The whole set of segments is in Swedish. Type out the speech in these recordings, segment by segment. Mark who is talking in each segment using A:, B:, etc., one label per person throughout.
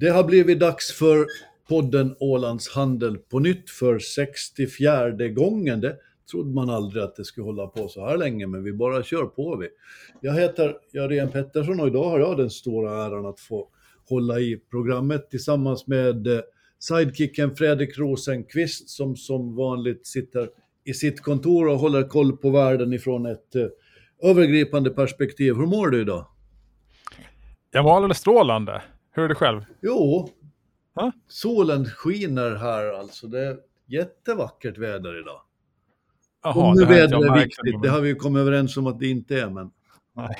A: Det har blivit dags för podden Ålands Handel på nytt för 64 gången. Det trodde man aldrig att det skulle hålla på så här länge, men vi bara kör på vi. Jag heter Jörgen Pettersson och idag har jag den stora äran att få hålla i programmet tillsammans med eh, sidekicken Fredrik Rosenqvist som som vanligt sitter i sitt kontor och håller koll på världen ifrån ett eh, övergripande perspektiv. Hur mår du idag?
B: Jag mår alldeles strålande. Hur är det själv?
A: Jo,
B: Ha?
A: solen skiner här alltså. Det är jättevackert väder idag.
B: Jaha,
A: Om nu
B: jag
A: är viktigt, det har vi kommit överens om att det inte är, men
B: Nej.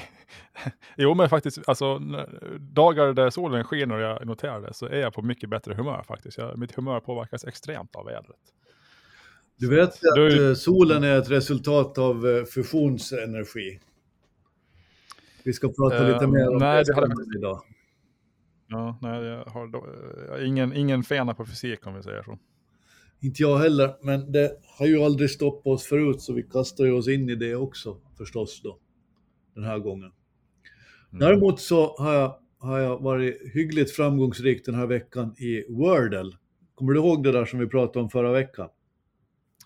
B: Jo, men faktiskt, alltså, dagar där solen skiner och jag noterar det så är jag på mycket bättre humör faktiskt. Jag, mitt humör påverkas extremt av vädret.
A: du vet att
B: Du-
A: eh, solen är ett resultat av eh, fusionsenergi. Vi ska prata
B: Eh,
A: lite mer om
B: nej,
A: det
B: det
A: idag.
B: Ja, nej, jag har jag har ingen, ingen fena på fysik om vi säger så.
A: Inte jag heller, men det har ju aldrig stoppat oss förut så vi kastar ju oss in i det också förstås då. Den här gången.
B: Mm.
A: Däremot så har jag, har jag varit hyggligt framgångsrik den här veckan i Wordle. Kommer du ihåg det där som vi pratade om förra veckan?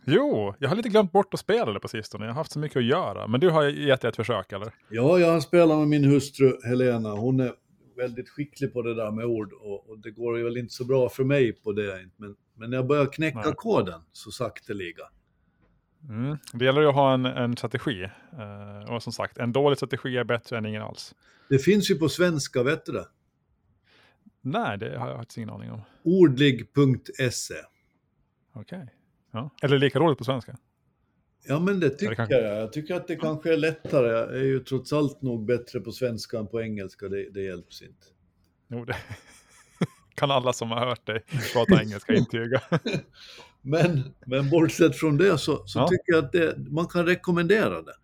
B: Jo, jag har lite glömt bort att spela det på sistone. Jag har haft så mycket att göra. Men du har gett det ett försök, eller?
A: Ja, jag har spelat med min hustru Helena. Hon är väldigt skicklig på det där med ord och, och det går ju väl inte så bra för mig på det. Men, men jag börjar knäcka
B: Nej.
A: koden så sakteliga.
B: Mm. Det gäller ju att ha en, en strategi. Eh, och som sagt, en dålig strategi är bättre än ingen alls.
A: Det finns ju på svenska, vet du det?
B: Nej, det har jag faktiskt ingen aning om.
A: Ordlig.se.
B: Okej. Ja. Eller lika roligt på svenska.
A: Ja, men det tycker
B: kanske-
A: jag. Jag tycker att det kanske är lättare. Jag är ju trots allt nog bättre på svenska än på engelska. Det, det hjälps inte.
B: Jo, det kan alla som har hört dig prata engelska intyga.
A: Men, men bortsett från det så, så
B: Ja.
A: tycker jag att det, man kan rekommendera det.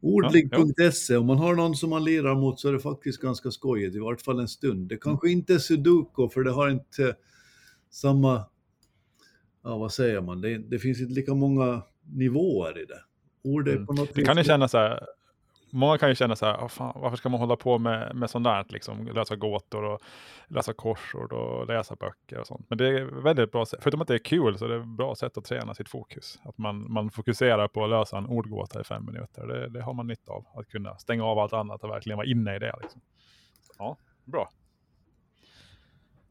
A: Ordlig.se, om man har någon som man lirar mot så är det faktiskt ganska skojigt, i vart fall en stund. Det kanske inte är sudoku, för det har inte samma, ja vad säger man, det, det finns inte lika många nivåer i det. Ord är
B: Mm.
A: på något
B: Det kan ju känna så här, många kan ju känna så här, "Åh, fan, varför ska man hålla på med, med sånt där, liksom, lösa gåtor och läsa korsord och läsa böcker och sånt. Men det är väldigt bra förutom att det är kul så är det ett bra sätt att träna sitt fokus. Att man, man fokuserar på att lösa en ordgåta i fem minuter, det, det har man nytta av. Att kunna stänga av allt annat och verkligen vara inne i det. Liksom. Ja, bra.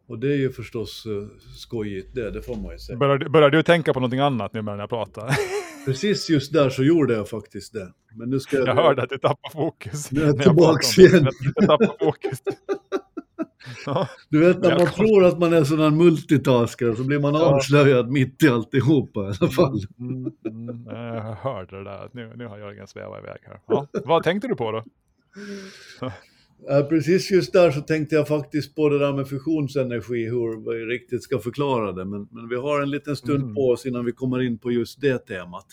A: Och det är ju förstås uh, skojigt det, det får man ju säga.
B: Börjar, du- börjar du tänka på någonting annat nu när jag pratar?
A: Precis just där så gjorde jag faktiskt det. Men nu ska jag...
B: Jag hörde att du tappar fokus.
A: Nu är jag
B: det.
A: igen.
B: Jag tappar fokus. Ja.
A: Du vet när man tror att man är sån här multitasker så blir man
B: Ja.
A: avslöjad mitt i alltihopa i alla fall.
B: Mm, mm, jag hörde det där. Nu, nu har Jörgen svävat iväg här. Ja, vad tänkte du på då?
A: Precis just där så tänkte jag faktiskt på det där med fusionsenergi, hur vi riktigt ska förklara det. Men, men vi har en liten stund
B: Mm.
A: på oss innan vi kommer in på just det temat.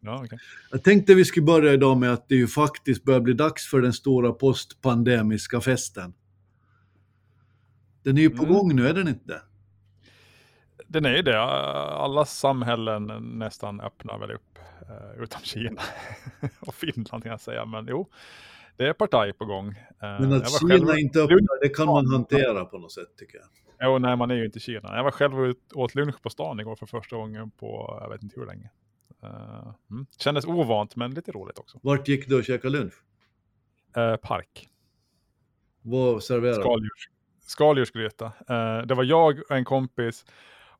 B: Ja, okej.
A: Jag tänkte vi skulle börja idag med att det ju faktiskt börjar bli dags för den stora postpandemiska festen. Den är ju på
B: Mm.
A: gång nu, är den inte?
B: Den är ju det. Alla samhällen nästan öppnar väl upp. eh, utom Kina och Finland kan jag säga. Men jo, det är partaj på gång. Eh,
A: Men att Kina
B: själv-
A: inte öppnar, det kan man hantera på något sätt tycker jag.
B: Jo, nej, man är ju inte i Kina. Jag var själv ut, åt lunch på stan igår för första gången på, jag vet inte hur länge. Eh, mm. Kändes ovant, men lite roligt också.
A: Vart gick du och käkade lunch?
B: Eh, park.
A: Vad serverade du?
B: Skaldjurs, skaldjursgryta. Eh, det var jag och en kompis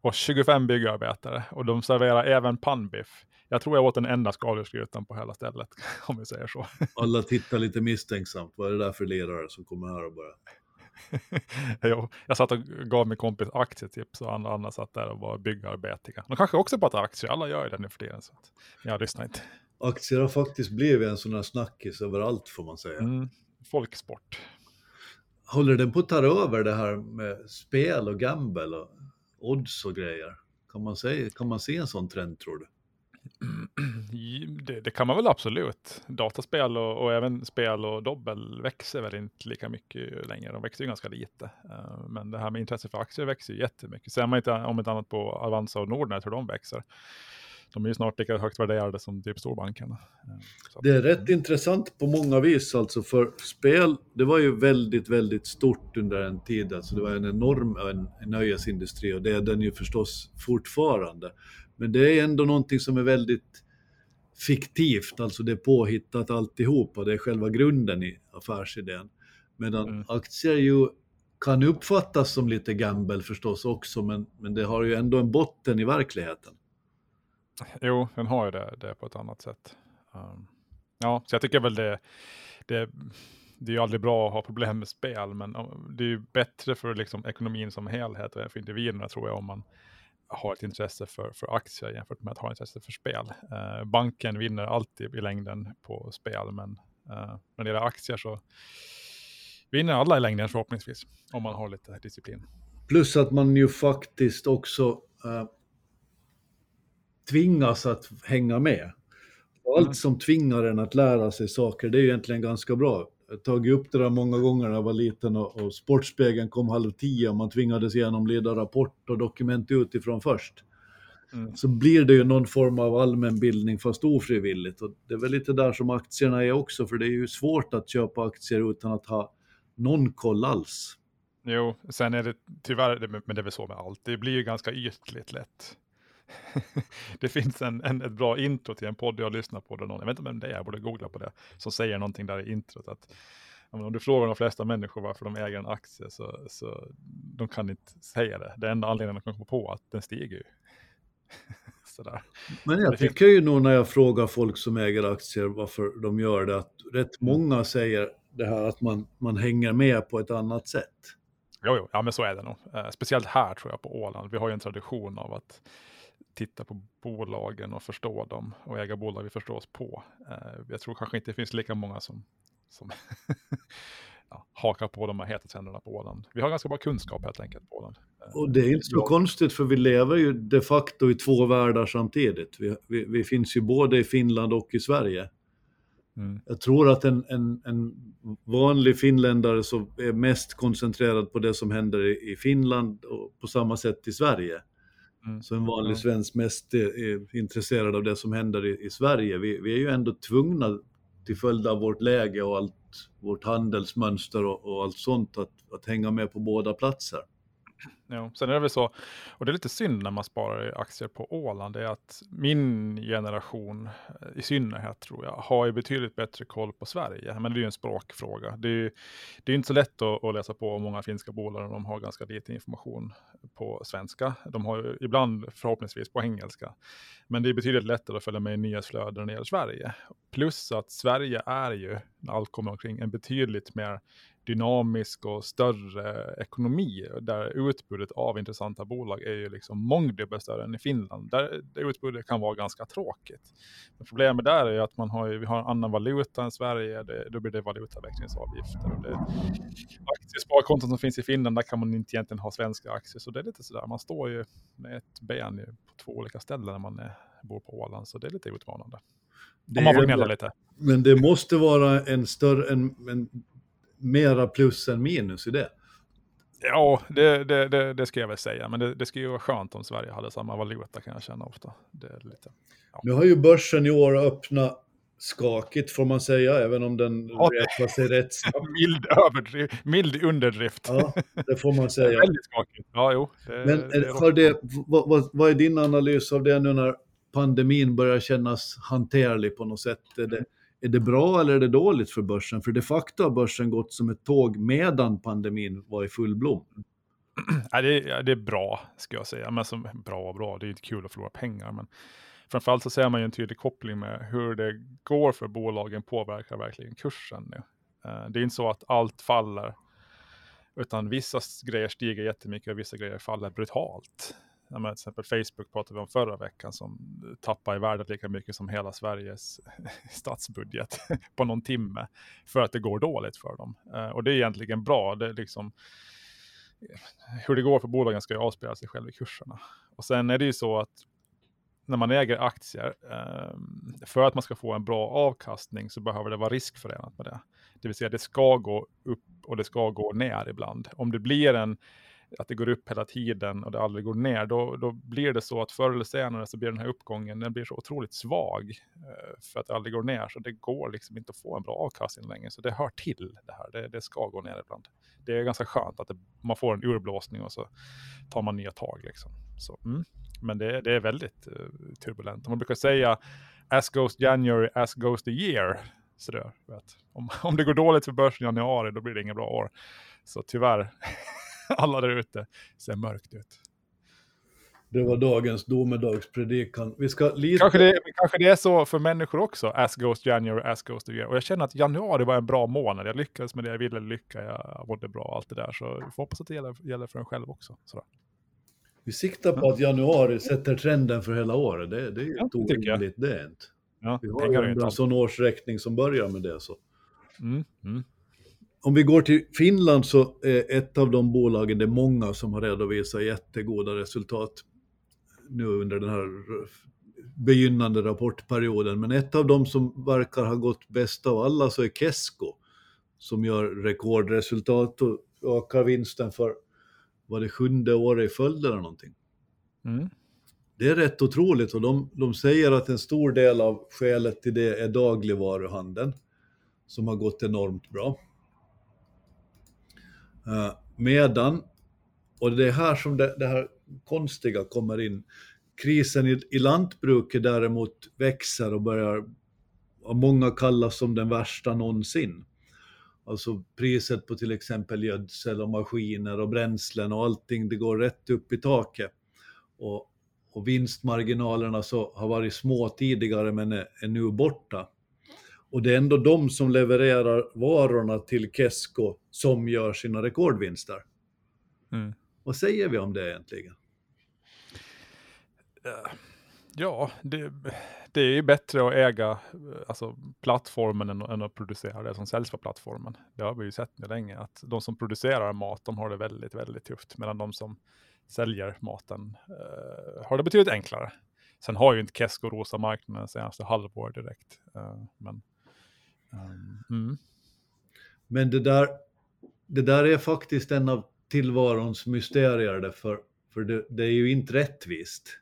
B: och 25 byggarbetare. Och de serverar även pannbiff. Jag tror jag åt den enda skaldjursgrytan på hela stället, om vi säger så.
A: Alla tittar lite misstänksamt. Vad är det där för lirare som kommer här och bara...
B: jo, jag satt och gav min kompis aktietips och andra, andra satt där och var byggarbetiga. De kanske också pratar aktier, alla gör ju det nu för tiden. Så att jag lyssnar inte.
A: Aktier har faktiskt blivit en sån här snackis överallt får man säga.
B: Mm, folksport.
A: Håller den på att ta över det här med spel och gamble och odds och grejer? Kan man, säga, kan man se en sån trend tror du?
B: Det, det kan man väl absolut. Dataspel och, och även spel och dobbel växer väl inte lika mycket längre. De växer ju ganska lite. Eh, men det här med intresse för aktier växer ju jättemycket. Ser man inte om ett annat på Avanza och Nordnet hur de växer. de är ju snart lika högt värderade som typ storbankerna.
A: Eh, det är rätt intressant på många vis alltså, för spel, det var ju väldigt, väldigt stort under en tid. Alltså det var en enorm en, en nöjesindustri och det är den ju förstås fortfarande. Men det är ändå någonting som är väldigt fiktivt, alltså det är påhittat alltihopa, det är själva grunden i affärsidén. Medan mm. aktier ju kan uppfattas som lite gamble förstås också, men, men det har ju ändå en botten i verkligheten.
B: Jo, den har ju det, det på ett annat sätt. Um, ja, så jag tycker väl det, det, det är ju aldrig bra att ha problem med spel, men det är ju bättre för liksom ekonomin som helhet och för individerna tror jag om man har ett intresse för, för aktier jämfört med att ha intresse för spel. Uh, banken vinner alltid i längden på spel, men uh, när det gäller aktier så vinner alla i längden förhoppningsvis, om man har lite disciplin.
A: Plus att man ju faktiskt också uh, tvingas att hänga med. Allt mm. som tvingar en att lära sig saker, det är egentligen ganska bra. Tagit upp det där många gånger när jag var liten och, och Sportspegeln kom halv tio och man tvingades genomleda rapport och dokument utifrån först. Mm. Så blir det ju någon form av allmänbildning fast ofrivilligt. Och det är väl lite där som aktierna är också, för det är ju svårt att köpa aktier utan att ha någon koll alls.
B: Jo, sen är det tyvärr, men det är väl så med allt, det blir ju ganska ytligt lätt. det finns en, en, ett bra intro till en podd jag lyssnar på, där någon, jag vet inte vem det är, jag borde googla på det, som säger någonting där i introt. Att, om du frågar de flesta människor varför de äger en aktie så, så de kan inte säga det. Det enda anledningen de kan komma på att den stiger ju.
A: Sådär. Men jag tycker ju nog när jag frågar folk som äger aktier varför de gör det, att rätt mm. många säger det här att man, man hänger med på ett annat sätt.
B: Jo, jo, ja men så är det nog. Eh, speciellt här tror jag på Åland. Vi har ju en tradition av att titta på bolagen och förstå dem och äga bolag vi förstår oss på. Eh, jag tror kanske inte det finns lika många som, som ja, hakar på de här heta trenderna på Åland. Vi har ganska bra kunskap helt enkelt på Åland.
A: Eh, och det är inte så konstigt för vi lever ju de facto i två världar samtidigt. Vi, vi, vi finns ju både i Finland och i Sverige. Mm. Jag tror att en, en, en, vanlig finländare som är mest koncentrerad på det som händer i Finland och på samma sätt i Sverige. Mm. Så en vanlig svensk mest är, intresserad av det som händer i, i Sverige. Vi, vi, är ju ändå tvungna till följd av vårt läge och allt vårt handelsmönster och, och allt sånt att, att hänga med på båda platser.
B: Jo. sen är det väl så, och det är lite synd när man sparar i aktier på Åland, det är att min generation eh, i synnerhet tror jag har ju betydligt bättre koll på Sverige. Men det är ju en språkfråga. Det är ju det är inte så lätt att, att, läsa på många finska bolag, de har ganska lite information på svenska. De har ju ibland förhoppningsvis på engelska. Men det är betydligt lättare att följa med i nyhetsflöden när det gäller Sverige. Plus att Sverige är ju, när allt kommer omkring, en betydligt mer dynamisk och större ekonomi där utbudet av intressanta bolag är ju liksom mångdubbelt större än i Finland. Där, där utbudet kan vara ganska tråkigt. Men problemet där är att man har, vi har en annan valuta än Sverige, det, då blir det valutaväxlingsavgifter. Och det, aktiesparkonton som finns i Finland, där kan man inte egentligen ha svenska aktier, så det är lite sådär, man står ju med ett ben på två olika ställen när man är, bor på Åland, så det är lite utmanande. Det Om man får gnälla lite.
A: Men det måste vara en större, en, en mera plus än minus i det.
B: Ja, det, det, det, det ska jag väl säga, men det, det skulle ju vara skönt om Sverige hade samma valuta kan jag känna ofta. Lite,
A: ja. Nu har ju börsen i år öppnat skakigt får man säga, även om den ja, räknar sig rätt snabbt.
B: mild, överdrift, mild underdrift.
A: Ja, det får man säga.
B: Väldigt skakigt. Ja, jo.
A: Det, Men är det, vad, vad, vad, är din analys av det nu när pandemin börjar kännas hanterlig på något sätt? Är det, är det bra eller är det dåligt för börsen? För de facto har börsen gått som ett tåg medan pandemin var i full blom.
B: Ja, det, är, det är bra, ska jag säga. Men som, bra och bra, det är inte kul att förlora pengar. Men framförallt så ser man ju en tydlig koppling med hur det går för bolagen påverkar verkligen kursen nu. Eh, det är inte så att allt faller, utan vissa grejer stiger jättemycket och vissa grejer faller brutalt ja, till exempel Facebook pratade vi om förra veckan som tappar i värdet lika mycket som hela Sveriges statsbudget på någon timme för att det går dåligt för dem. Eh, och det är egentligen bra. Det är liksom, eh, hur det går för bolagen ska ju avspegla sig själv i kurserna. Och sen är det ju så att när man äger aktier, eh, för att man ska få en bra avkastning så behöver det vara riskförenat med det. Det vill säga det ska gå upp och det ska gå ner ibland. Om det blir en att det går upp hela tiden och det aldrig går ner, då, då blir det så att förr eller senare så blir den här uppgången, den blir så otroligt svag eh, för att det aldrig går ner, så det går liksom inte att få en bra avkastning längre, så det hör till det här, det, det ska gå ner ibland. Det är ganska skönt att det, man får en urblåsning och så tar man nya tag liksom. Så, mm. Men det, det är väldigt uh, turbulent. Man brukar säga as goes January, as goes the year. Så det, vet. Om, om det går dåligt för börsen i januari, då blir det inget bra år. Så tyvärr, alla där ute ser mörkt ut.
A: Det var dagens domedagspredikan. Vi ska lite...
B: kanske, det, kanske det är så för människor också, as goes January, as goes the year. Och jag känner att januari var en bra månad. Jag lyckades med det jag ville lycka, jag mådde bra och allt det där. Så vi får hoppas att det gäller, gäller för en själv också. Sådär.
A: Vi siktar på att januari sätter trenden för hela året. Det, det är ju ja, orimligt det är inte. Ja, vi har ju en sån årsräkning som börjar med det. Så. Mm, mm. Om vi går till Finland så är ett av de bolagen, det är många som har redovisat jättegoda resultat nu under den här begynnande rapportperioden. Men ett av de som verkar ha gått bäst av alla så är Kesko som gör rekordresultat och ökar vinsten för var det sjunde året i följd eller någonting. Mm. Det är rätt otroligt och de, de säger att en stor del av skälet till det är dagligvaruhandeln som har gått enormt bra. Eh, medan, och det är här som det, det här konstiga kommer in, krisen i, i lantbruket däremot växer och börjar av många kallas som den värsta någonsin. Alltså priset på till exempel gödsel och maskiner och bränslen och allting, det går rätt upp i taket. Och, och vinstmarginalerna så har varit små tidigare men är, är nu borta. Och det är ändå de som levererar varorna till Kesko som gör sina rekordvinster. Mm. Vad säger vi om det egentligen?
B: Ja, det, det är ju bättre att äga alltså, plattformen än, än, att producera det som säljs på plattformen. Det har vi ju sett nu länge, att de som producerar mat, de har det väldigt, väldigt tufft, medan de som säljer maten uh, har det betydligt enklare. Sen har ju inte Kesko rosa marknaden senaste halvår direkt. Uh, men, mm.
A: men det där, det där är faktiskt en av tillvarons mysterier, för, för det, det är ju inte rättvist.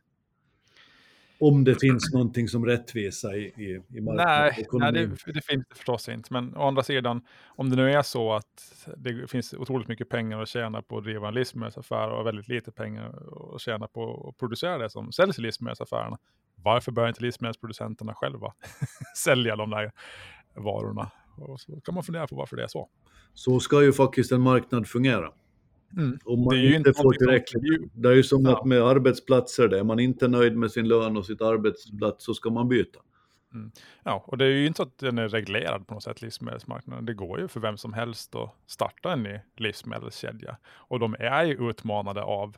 A: Om det finns någonting som rättvisa i, i, i
B: Nej, nej det, det, finns det förstås inte. Men å andra sidan, om det nu är så att det finns otroligt mycket pengar att tjäna på att driva en livsmedelsaffär och väldigt lite pengar att tjäna på att producera det som säljs i livsmedelsaffärerna. Varför börjar inte livsmedelsproducenterna själva sälja de där varorna? Och så kan man fundera på varför det är så.
A: Så ska ju faktiskt en marknad fungera. Mm. Om man inte, inte får tillräckligt. Det är ju som ja. med arbetsplatser, är man inte nöjd med sin lön och sitt arbetsplats så ska man byta.
B: Mm. Ja, och det är ju inte så att den är reglerad på något sätt, livsmedelsmarknaden. Det går ju för vem som helst att starta en ny livsmedelskedja. Och de är ju utmanade av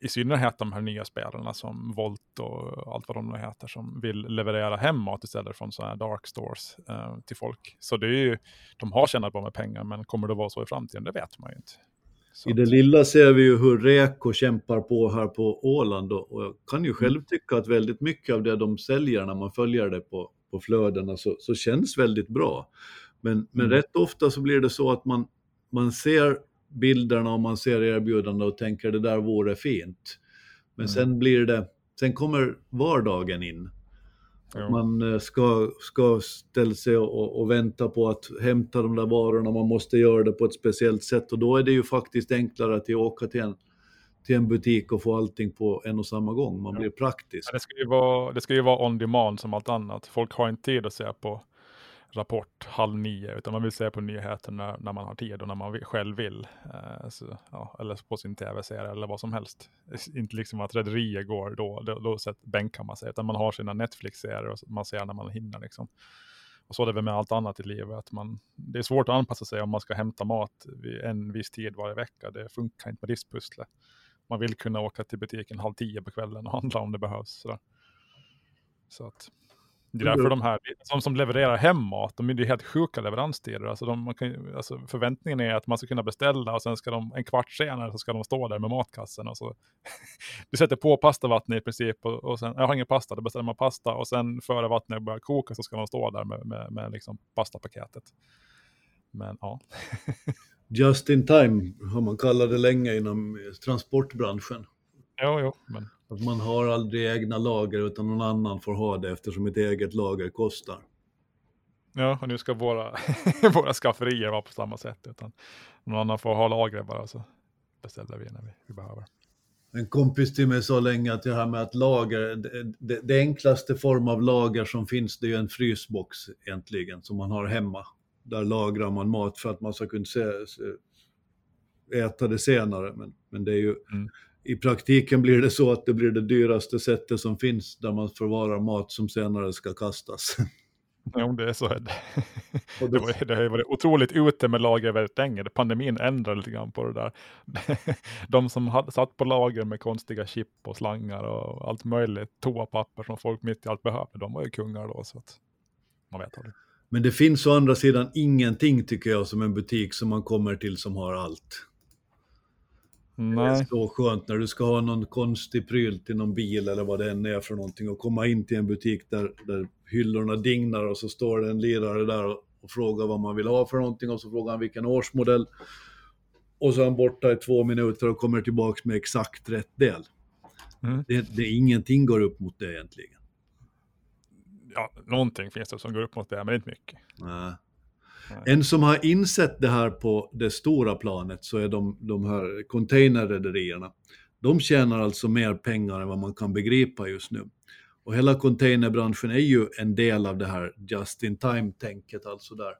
B: i synnerhet de här nya spelarna som Volt och allt vad de nu heter som vill leverera hem mat istället från sådana här dark stores eh, till folk. Så det är ju, de har tjänat på med pengar, men kommer det vara så i framtiden? Det vet man ju inte.
A: I det lilla ser vi ju hur Reko kämpar på här på Åland och jag kan ju själv mm. tycka att väldigt mycket av det de säljer när man följer det på, på flödena så, så känns väldigt bra. Men, men mm. rätt ofta så blir det så att man, man ser bilderna och man ser erbjudanden och tänker det där vore fint. Men mm. sen blir det, sen kommer vardagen in. Att man eh, ska, ska ställa sig och, och, vänta på att hämta de där varorna, man måste göra det på ett speciellt sätt och då är det ju faktiskt enklare att åka till en, till en butik och få allting på en och samma gång. Man blir praktisk.
B: Ja, det, ska ju vara, det ska ju vara on demand som allt annat. Folk har inte tid att se på Rapport halv nio, utan man vill se på nyheterna när, när man har tid och när man själv vill. Eh, så, ja, eller på sin tv-serie eller vad som helst. Inte liksom att rederier går då, då, då bänkar man sig, utan man har sina Netflix-serier och man ser när man hinner. Liksom. Och så är det väl med allt annat i livet. Att man, det är svårt att anpassa sig om man ska hämta mat vid en viss tid varje vecka. Det funkar inte med diskpusslet. Man vill kunna åka till butiken halv tio på kvällen och handla om det behövs. Sådär. Så att, det är därför de här som, som levererar hem mat, de är ju helt sjuka leveranstider. Alltså, de, kan, alltså förväntningen är att man ska kunna beställa och sen ska de en kvart senare så ska de stå där med matkassen. Och så, du sätter på pastavattnet i princip och, och sen, jag har ingen pasta, då beställer man pasta och sen före vattnet börjar koka så ska de stå där med, med, med liksom pastapaketet. Men ja.
A: Just in time har man kallat det länge inom transportbranschen.
B: Jo, jo, men
A: Att man har aldrig egna lager utan någon annan får ha det eftersom ett eget lager kostar.
B: ja, och nu ska våra, våra skafferier vara på samma sätt. Utan någon annan får ha lagret bara så beställer vi när vi, vi behöver.
A: En kompis till mig sa länge att det här med att lager, det, det, enklaste form av lager som finns det är ju en frysbox egentligen som man har hemma. Där lagrar man mat för att man ska kunna se, äta det senare. Men, men det är ju,
B: Mm.
A: I praktiken blir det så att det blir det dyraste sättet som finns där man förvarar mat som senare ska kastas.
B: Jo, det är så. det. Det, var, det har varit otroligt ute med lager väldigt länge. Pandemin ändrade lite grann på det där. De som hade, satt på lager med konstiga chip och slangar och allt möjligt, toapapper som folk mitt i allt behöver, de var ju kungar då. Så att man vet aldrig.
A: men det finns å andra sidan ingenting tycker jag som en butik som man kommer till som har allt. Det är
B: Nej,
A: så skönt när du ska ha någon konstig pryl till någon bil eller vad det än är för någonting och komma in till en butik där, där hyllorna dignar och så står det en lirare där och, och frågar vad man vill ha för någonting och så frågar han vilken årsmodell. Och så är han borta i två minuter och kommer tillbaks med exakt rätt del.
B: Mm.
A: Det, det, ingenting går upp mot det egentligen.
B: ja, någonting finns det som går upp mot det, men inte mycket.
A: Nej. En som har insett det här på det stora planet så är de, de här containerrederierna. De tjänar alltså mer pengar än vad man kan begripa just nu. Och hela containerbranschen är ju en del av det här just in time-tänket, alltså där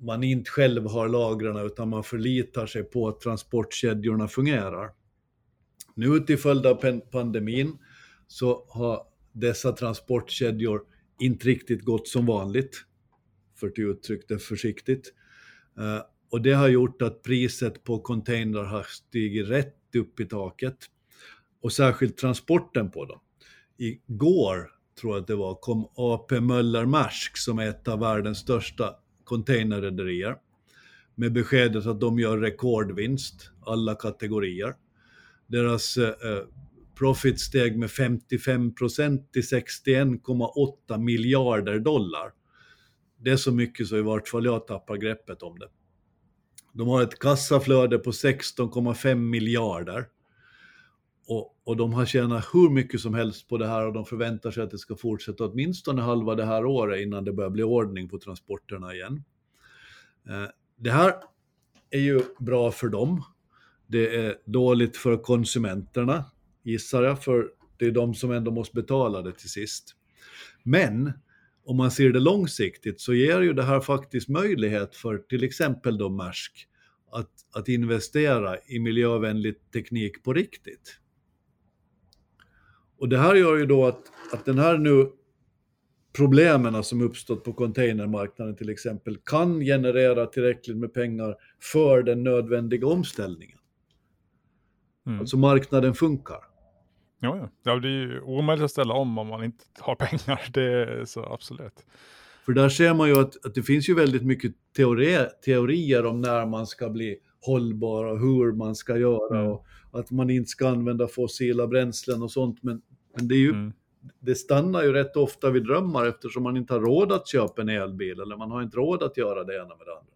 A: man inte själv har lagren utan man förlitar sig på att transportkedjorna fungerar. Nu till följd av pandemin så har dessa transportkedjor inte riktigt gått som vanligt, för att uttrycka det försiktigt. Eh, och det har gjort att priset på containrar har stigit rätt upp i taket. Och särskilt transporten på dem. Igår, tror jag att det var, kom AP Möller Maersk som är ett av världens största containerrederier med beskedet att de gör rekordvinst, alla kategorier. Deras eh, eh profit steg med 55 procent till 61,8 miljarder dollar. Det är så mycket så i vart fall jag tappar greppet om det. De har ett kassaflöde på 16,5 miljarder. Och, och de har tjänat hur mycket som helst på det här och de förväntar sig att det ska fortsätta åtminstone halva det här året innan det börjar bli ordning på transporterna igen. Eh, Det här är ju bra för dem. Det är dåligt för konsumenterna, gissar jag, för det är de som ändå måste betala det till sist. Men om man ser det långsiktigt så ger ju det här faktiskt möjlighet för till exempel då Maersk att, att investera i miljövänlig teknik på riktigt. Och det här gör ju då att, att den här nu problemen som uppstått på containermarknaden till exempel kan generera tillräckligt med pengar för den nödvändiga omställningen.
B: Mm.
A: Alltså marknaden funkar.
B: Ja. ja, det är ju omöjligt att ställa om om man inte har pengar. Det är så absolut.
A: För där ser man ju att, att det finns ju väldigt mycket teori, teorier om när man ska bli hållbar och hur man ska göra
B: Mm.
A: och att man inte ska använda fossila bränslen och sånt. Men, men det, är ju,
B: Mm.
A: det stannar ju rätt ofta vid drömmar eftersom man inte har råd att köpa en elbil eller man har inte råd att göra det ena med det andra.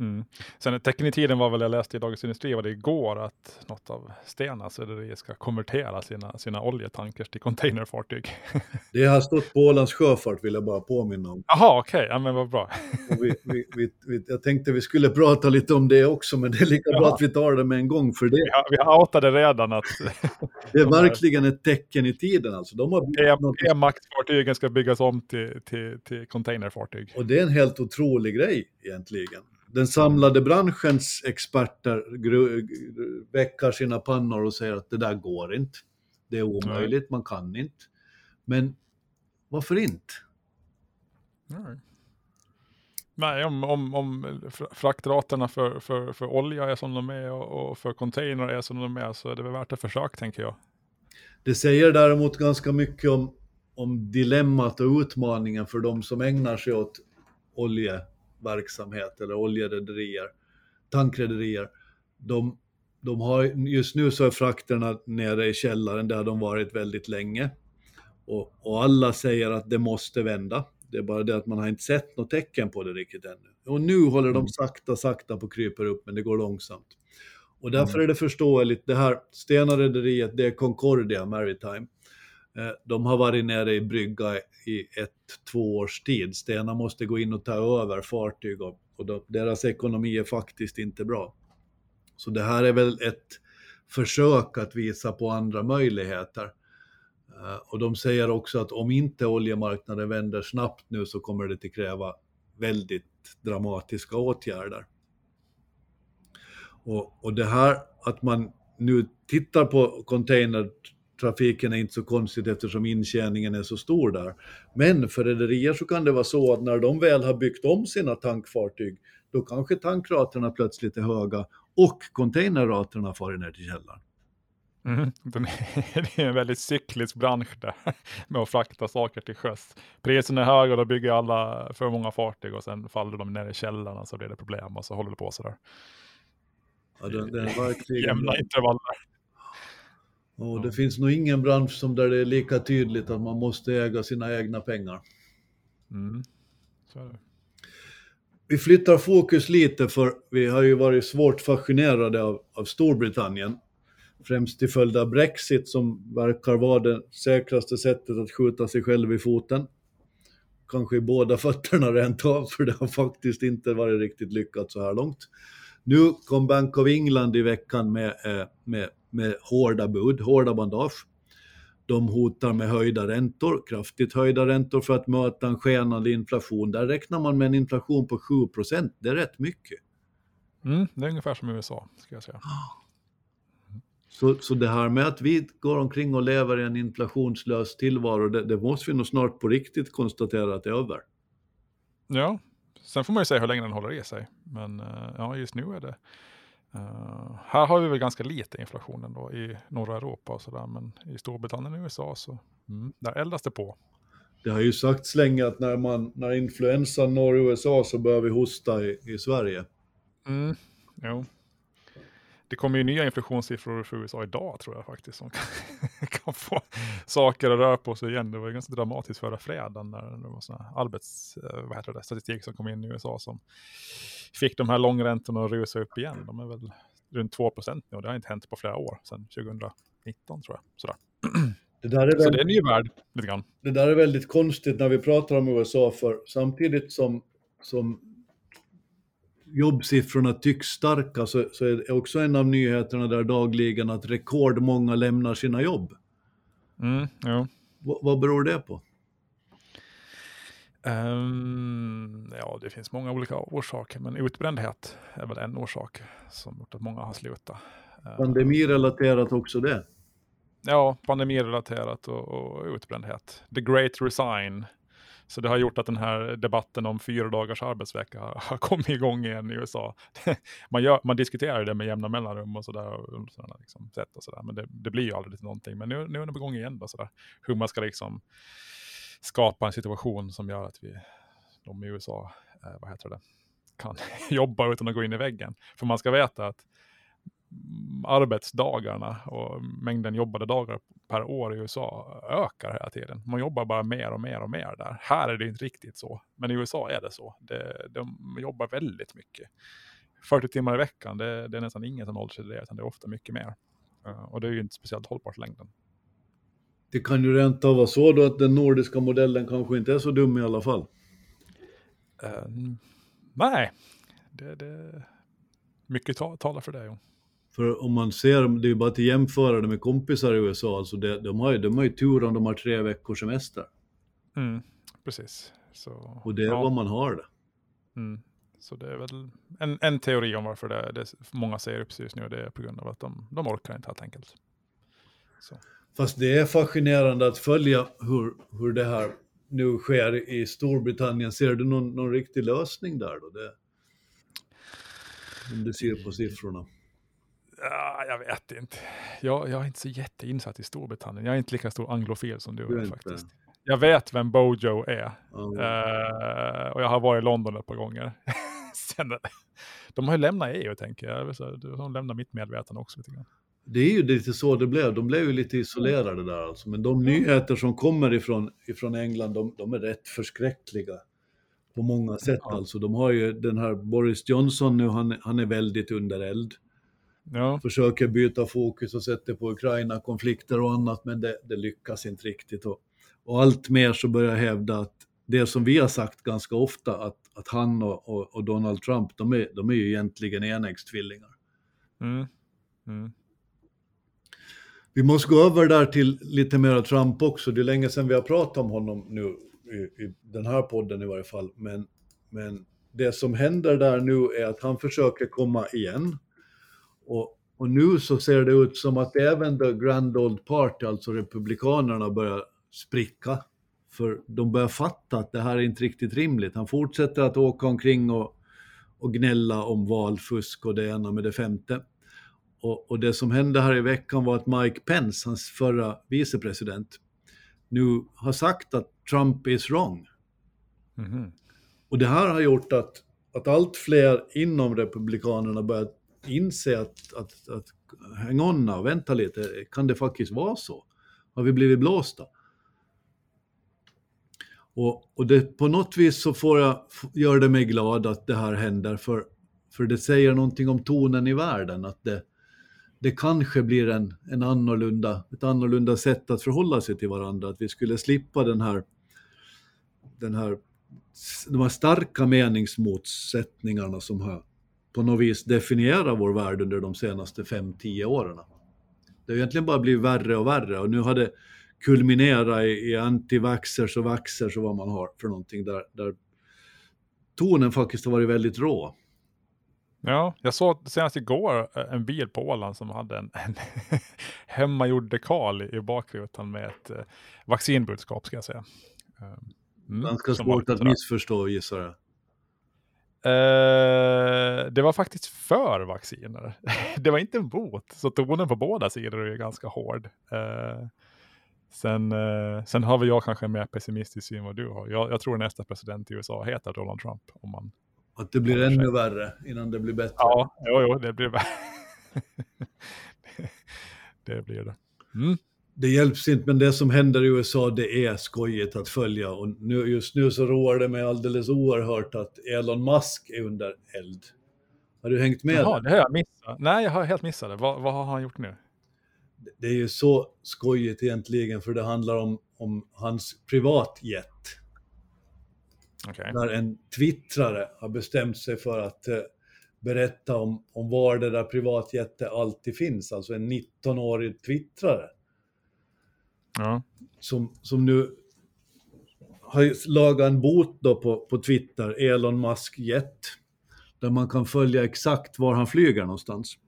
B: Mm. Sen tecken i tiden var väl, jag läste i Dagens Industri, var det igår, att något av Stenas rederi ska konvertera sina, sina oljetankers till containerfartyg.
A: Det har stått på Ålands Sjöfart vill jag bara påminna om.
B: Jaha, okej, ja men vad bra.
A: Vi, vi, vi, jag tänkte vi skulle prata lite om det också, men det är lika bra
B: Ja.
A: att vi tar det med en gång, för
B: Vi
A: det,
B: har, vi har outade redan att
A: det är
B: de
A: verkligen ett tecken i tiden. Alltså. De har något,
B: E- ska byggas om till, till, till containerfartyg.
A: och det är en helt otrolig grej egentligen. Den samlade branschens experter väckar sina pannor och säger att det där går inte. Det är omöjligt, man kan inte. Men varför inte?
B: Mm. Nej, om, om, om fr- fraktraterna för, för, för olja är som de är och, och för container är som de är så är det väl värt ett försök tänker jag.
A: Det säger däremot ganska mycket om, om dilemmat och utmaningen för de som ägnar sig åt oljeverksamhet eller oljerederier, tankrederier. De, de har, just nu så är frakterna nere i källaren, där de varit väldigt länge. Och, och alla säger att det måste vända. Det är bara det att man har inte sett något tecken på det riktigt ännu. Och nu håller de
B: Mm.
A: sakta, sakta på kryper upp, men det går långsamt. Och därför
B: Mm.
A: är det förståeligt, det här Stena-rederiet, det är Concordia Maritime. Eh, de har varit nere i brygga i ett, två års tid. Stena måste gå in och ta över fartyg och, och de, deras ekonomi är faktiskt inte bra. Så det här är väl ett försök att visa på andra möjligheter. Eh, och de säger också att om inte oljemarknaden vänder snabbt nu så kommer det att kräva väldigt dramatiska åtgärder. Och, och det här att man nu tittar på containertrafiken är inte så konstigt eftersom intjäningen är så stor där. Men för rederier så kan det vara så att när de väl har byggt om sina tankfartyg, då kanske tankraterna plötsligt är höga och containerraterna far ner till källaren.
B: Mm. Den det är en väldigt cyklisk bransch där med att frakta saker till sjöss. Priserna är höga och då bygger alla för många fartyg och sen faller de ner i källarna så blir det problem och så håller det på sådär.
A: Ja, det, det är verkligen
B: Jämna intervaller.
A: Och det finns nog ingen bransch som där det är lika tydligt att man måste äga sina egna pengar.
B: Mm. Så är det.
A: Vi flyttar fokus lite för vi har ju varit svårt fascinerade av, av Storbritannien. Främst till följd av Brexit som verkar vara det säkraste sättet att skjuta sig själv i foten. Kanske i båda fötterna rent av, för det har faktiskt inte varit riktigt lyckat så här långt. Nu kom Bank of England i veckan med, eh, med, med hårda bud, hårda bandage. De hotar med höjda räntor, kraftigt höjda räntor för att möta en skenande inflation. Där räknar man med en inflation på 7% Det är rätt mycket.
B: Mm, det är ungefär som i USA, ska jag säga.
A: Så, så det här med att vi går omkring och lever i en inflationslös tillvaro, det, det måste vi nog snart på riktigt konstatera att det är över.
B: Ja, sen får man ju se hur länge den håller i sig. Men eh, ja, just nu är det... eh, här har vi väl ganska lite inflation ändå i norra Europa och sådär. Men i Storbritannien och USA så mm, där eldas det på.
A: Det har ju sagts länge att när, man, när influensan når USA så börjar vi hosta i, i Sverige.
B: Mm, jo. Det kommer ju nya inflationssiffror för USA idag tror jag faktiskt. Som kan, kan få saker att röra på sig igen. Det var ju ganska dramatiskt förra fredagen när det var sån här arbets, eh, vad heter det, statistik som kom in i USA som fick de här långräntorna att rusa upp igen. De är väl runt 2 procent nu och det har inte hänt på flera år, sedan 2019 tror jag. Sådär.
A: Det där, är
B: Så det är
A: väldigt,
B: en ny värld lite grann.
A: det där är väldigt konstigt när vi pratar om USA, för samtidigt som, som jobbsiffrorna tycks starka så, så är också en av nyheterna där dagligen att rekordmånga lämnar sina jobb.
B: Mm, jo.
A: V- vad beror det på?
B: Ehm, ja, det finns många olika orsaker, men utbrändhet är väl en orsak som gjort att många har slutat. Ehm,
A: Pandemirelaterat också det?
B: Ja, pandemirelaterat och, och utbrändhet. The Great Resign. Så det har gjort att den här debatten om fyra dagars arbetsvecka har, har kommit igång igen i USA. man, gör, man diskuterar det med jämna mellanrum och sådär. Och sådana liksom sätt och sådär. Men det, det blir ju aldrig till någonting. Men nu, nu är det på gång igen då sådär. Hur man ska liksom skapa en situation som gör att vi, de i USA, eh, vad heter det, kan jobba utan att gå in i väggen. För man ska veta att arbetsdagarna och mängden jobbade dagar per år i USA ökar hela tiden. Man jobbar bara mer och mer och mer där. Här är det inte riktigt så, men i USA är det så. Det, de jobbar väldigt mycket. 40 timmar i veckan, det, det är nästan ingen som håller sig till det, utan det är ofta mycket mer. Eh, och det är ju inte speciellt hållbart i längden.
A: Det kan ju rent av vara så då att den nordiska modellen kanske inte är så dum i alla fall.
B: Eh, nej, det, det, mycket ta, talar för det. Jo.
A: För om man ser, det är bara att jämföra det med kompisar i USA, alltså det, de, har ju, de har ju tur om de har tre veckors semester.
B: Mm, precis. Så,
A: Och det är
B: ja.
A: vad man har det.
B: Mm. Så det är väl en, en teori om varför det, det många säger upp sig just nu. Det är på grund av att de, de orkar inte helt enkelt. Så.
A: Fast det är fascinerande att följa hur, hur det här nu sker i Storbritannien. Ser du någon, någon riktig lösning där då? Det, om du ser på siffrorna.
B: Ja, jag vet inte. Jag, jag är inte så jätteinsatt i Storbritannien. Jag är inte lika stor anglofil som du,
A: Du är inte.
B: faktiskt. Jag vet vem Bojo är.
A: Ja.
B: Eh, och jag har varit i London ett par gånger. Sen, de har ju lämnat EU tänker jag. De lämnar mitt medvetande också lite grann.
A: Det är ju lite så det blev. De blev ju lite isolerade där alltså. Men de nyheter som kommer ifrån, ifrån England, de, de är rätt förskräckliga. På många sätt
B: Ja.
A: alltså. De har ju den här Boris Johnson nu, han, han är väldigt under eld.
B: Ja,
A: Försöker byta fokus och sätta på Ukraina-konflikter och annat, men det, det lyckas inte riktigt. Och, och allt mer så börjar jag hävda att det som vi har sagt ganska ofta, att, att han och, och, och Donald Trump, de är, de är ju egentligen enäggstvillingar.
B: mm. Mm.
A: Vi måste gå över där till lite mer Trump också. Det är länge sedan vi har pratat om honom nu, i, i den här podden i varje fall. Men, men det som händer där nu är att han försöker komma igen. Och, och nu så ser det ut som att även the Grand Old Party, alltså republikanerna, börjar spricka. För de börjar fatta att det här är inte riktigt rimligt. Han fortsätter att åka omkring och, och gnälla om valfusk och det ena med det femte. Och, och det som hände här i veckan var att Mike Pence, hans förra vicepresident, nu har sagt att Trump is wrong.
B: Mhm.
A: Och det här har gjort att, att allt fler inom Republikanerna börjar inse att, att, att hang on now, vänta lite, kan det faktiskt vara så? Har vi blivit blåsta? Och, och det, på något vis så får jag, gör det mig glad att det här händer, för, för det säger någonting om tonen i världen, att det, det kanske blir en, en annorlunda, ett annorlunda sätt att förhålla sig till varandra, att vi skulle slippa den här, den här, de här starka meningsmotsättningarna som har på något vis definierat vår värld under de senaste 5-10 åren. Det har egentligen bara blivit värre och värre och nu har det kulminerat i, i antivaxxers och vaxxers och vad man har för någonting där, där tonen faktiskt har varit väldigt rå.
B: Ja, jag såg senast igår eh, en bil på Åland som hade en, en hemmagjord dekal i, bakrutan med ett eh, vaccinbudskap ska jag säga. Eh, mm,
A: Ganska svårt att missförstå gissar jag.
B: Eh, det var faktiskt för vacciner. det var inte emot, så tonen på båda sidor är ganska hård. Eh, sen, eh, sen har väl jag kanske en mer pessimistisk syn än vad du har. Jag, jag tror nästa president i USA heter Donald Trump. Om man,
A: Att det blir ännu värre innan det blir bättre.
B: ja, jo, jo, det blir det blir det. Mm.
A: Det hjälps inte, men det som händer i USA, det är skojigt att följa. Och nu, just nu så roar det mig alldeles oerhört att Elon Musk är under eld. Har du hängt med? Där?
B: det har jag missat. Nej, jag har helt missat det. Vad, vad har han gjort nu?
A: Det är ju så skojigt egentligen, för det handlar om, om hans privatjet.
B: Okej.
A: Där en twittrare har bestämt sig för att eh, berätta om, om var det där privatjätte alltid finns. Alltså en 19-årig twittrare.
B: Ja.
A: som, som nu har lagat en bot då på, på Twitter, Elon Musk Jet, där man kan följa exakt var han flyger någonstans.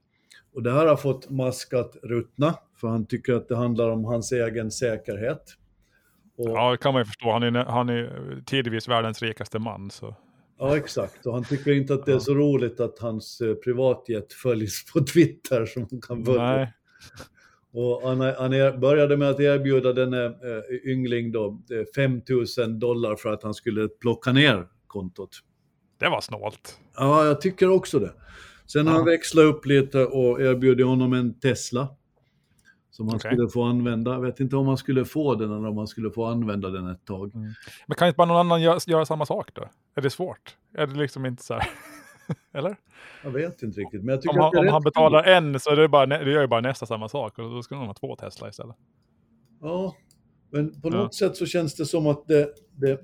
A: Och det här har fått Musk att ruttna, för han tycker att det handlar om hans egen säkerhet. Och, ja.
B: ja, det kan man ju förstå. Han är, han är tidvis världens rikaste man. Så.
A: exakt. Och han tycker inte att det är så roligt att hans eh, privatjet följs på Twitter som man kan följa.
B: Nej.
A: Och han, han er, började med att erbjuda denne eh, yngling då, eh, 5 000 dollar för att han skulle plocka ner kontot.
B: Det var snålt.
A: Ja, jag tycker också det. Sen har han
B: Ja.
A: växlat upp lite och erbjöd honom en Tesla. Som han
B: Okej.
A: skulle få använda. Jag vet inte om han skulle få den eller om han skulle få använda den ett tag.
B: Men kan inte bara någon annan göra, göra samma sak då? Är det svårt? Är det liksom inte så här? Eller?
A: Jag vet inte riktigt, men jag tycker
B: Om han, om han betalar en så är det, bara, det gör ju bara nästa samma sak. Och då ska de ha två Tesla istället.
A: Ja, men på
B: Ja.
A: något sätt så känns det som att det, det,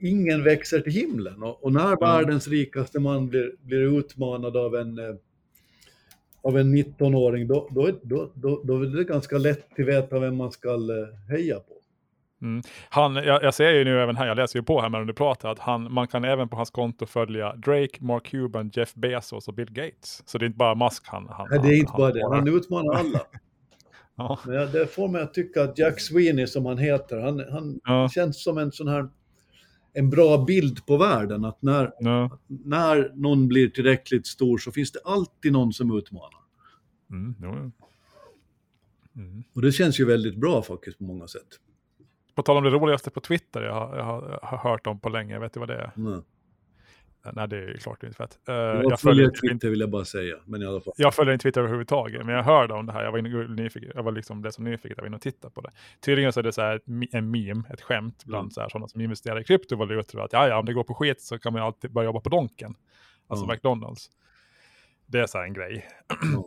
A: ingen växer till himlen. Och, och när världens rikaste man blir, blir utmanad av en, eh, av en 19-åring, då, då, är- då, då, då är det ganska lätt att veta vem man ska eh, heja på.
B: Han, jag, jag ser ju nu även här, jag läser ju på här medan du pratar, att han, man kan även på hans konto följa Drake, Mark Cuban, Jeff Bezos och Bill Gates. Så det är inte bara Musk han... han
A: Nej, det är inte
B: han,
A: bara det,
B: han,
A: utmanar alla.
B: Ja,
A: Men det får mig att tycka att Jack Sweeney, som han heter, han, han
B: ja,
A: känns som en sån här en bra bild på världen. Att när,
B: ja.
A: när någon blir tillräckligt stor så finns det alltid någon som utmanar.
B: Mm, jo. Mm.
A: Och det känns ju väldigt bra faktiskt på många sätt.
B: På tal om det roligaste på Twitter jag har, jag har, har hört om på länge, vet du vad det är?
A: Mm.
B: Nej, det är klart inte fett.
A: Uh,
B: jag
A: följer Twitter inte, vill jag bara säga. Men i alla fall.
B: Jag följer inte Twitter överhuvudtaget, men jag hörde om det här. Jag var, nyfiken, jag var liksom det som nyfiken, jag var inne och tittade på det. Tydligen så är det så här en meme, ett skämt bland mm. så här, sådana som investerar i kryptovalutor. Att ja, ja, om det går på skit så kan man alltid börja jobba på Donken. Alltså mm. McDonalds. Det är så här en grej. Mm.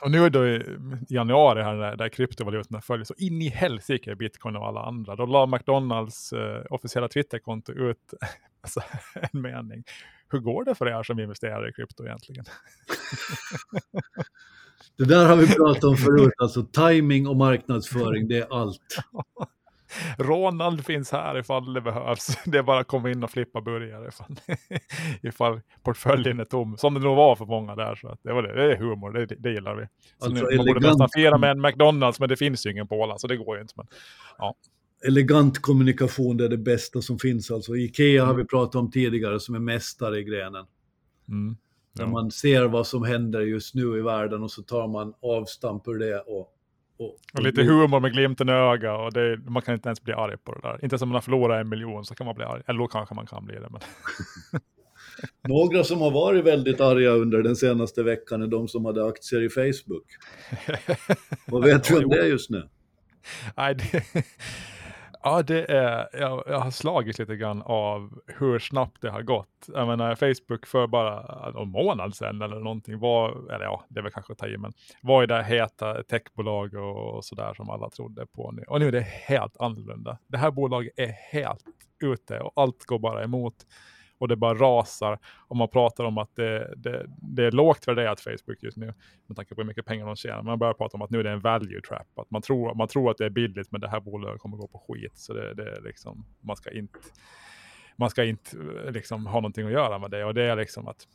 B: Och nu är det i januari här när, där kryptovalutorna följer så in i helsike bitcoin och alla andra. Då la McDonalds eh, officiella Twitterkonto ut alltså, en mening. Hur går det för er som investerar i krypto egentligen?
A: det där har vi pratat om förut, alltså timing och marknadsföring, det är allt.
B: Ronald finns här ifall det behövs. Det är bara att komma in och flippa burgare ifall, ifall portföljen är tom. Som det nog var för många där. Så att det, var det. det är humor, det, det gillar vi. Så alltså, nu, man borde nästan fira med en McDonalds, men det finns ju ingen på Åland, så det går ju inte. Men, ja.
A: Elegant kommunikation, det är det bästa som finns. Alltså, Ikea mm. har vi pratat om tidigare, som är mästare i grenen. Mm. Ja. Man ser vad som händer just nu i världen och så tar man avstamp ur det och
B: och, och, lite humor med glimten i ögat och det, man kan inte ens bli arg på det där. Inte som man har förlorat en miljon så kan man bli arg. Eller då kanske man kan bli det. Men...
A: Några som har varit väldigt arga under den senaste veckan är de som hade aktier i Facebook. Vad vet du om det just nu?
B: Nej, det, Ja, det är, jag, jag har slagits lite grann av hur snabbt det har gått. Jag menar, Facebook för bara någon månad sedan eller någonting var, eller ja, det är väl kanske att ta i, men var ju det heta techbolag och, och sådär som alla trodde på nu. Och nu är det helt annorlunda. Det här bolaget är helt ute och allt går bara emot och det bara rasar. Och man pratar om att det, det, det är lågt värderat Facebook just nu med tanke på hur mycket pengar de tjänar. Man börjar prata om att nu är det en value trap. Att man tror, man tror att det är billigt men det här bolaget kommer gå på skit. Så det, det är liksom, man ska inte, man ska inte eh, liksom ha någonting att göra med det. Och det är liksom att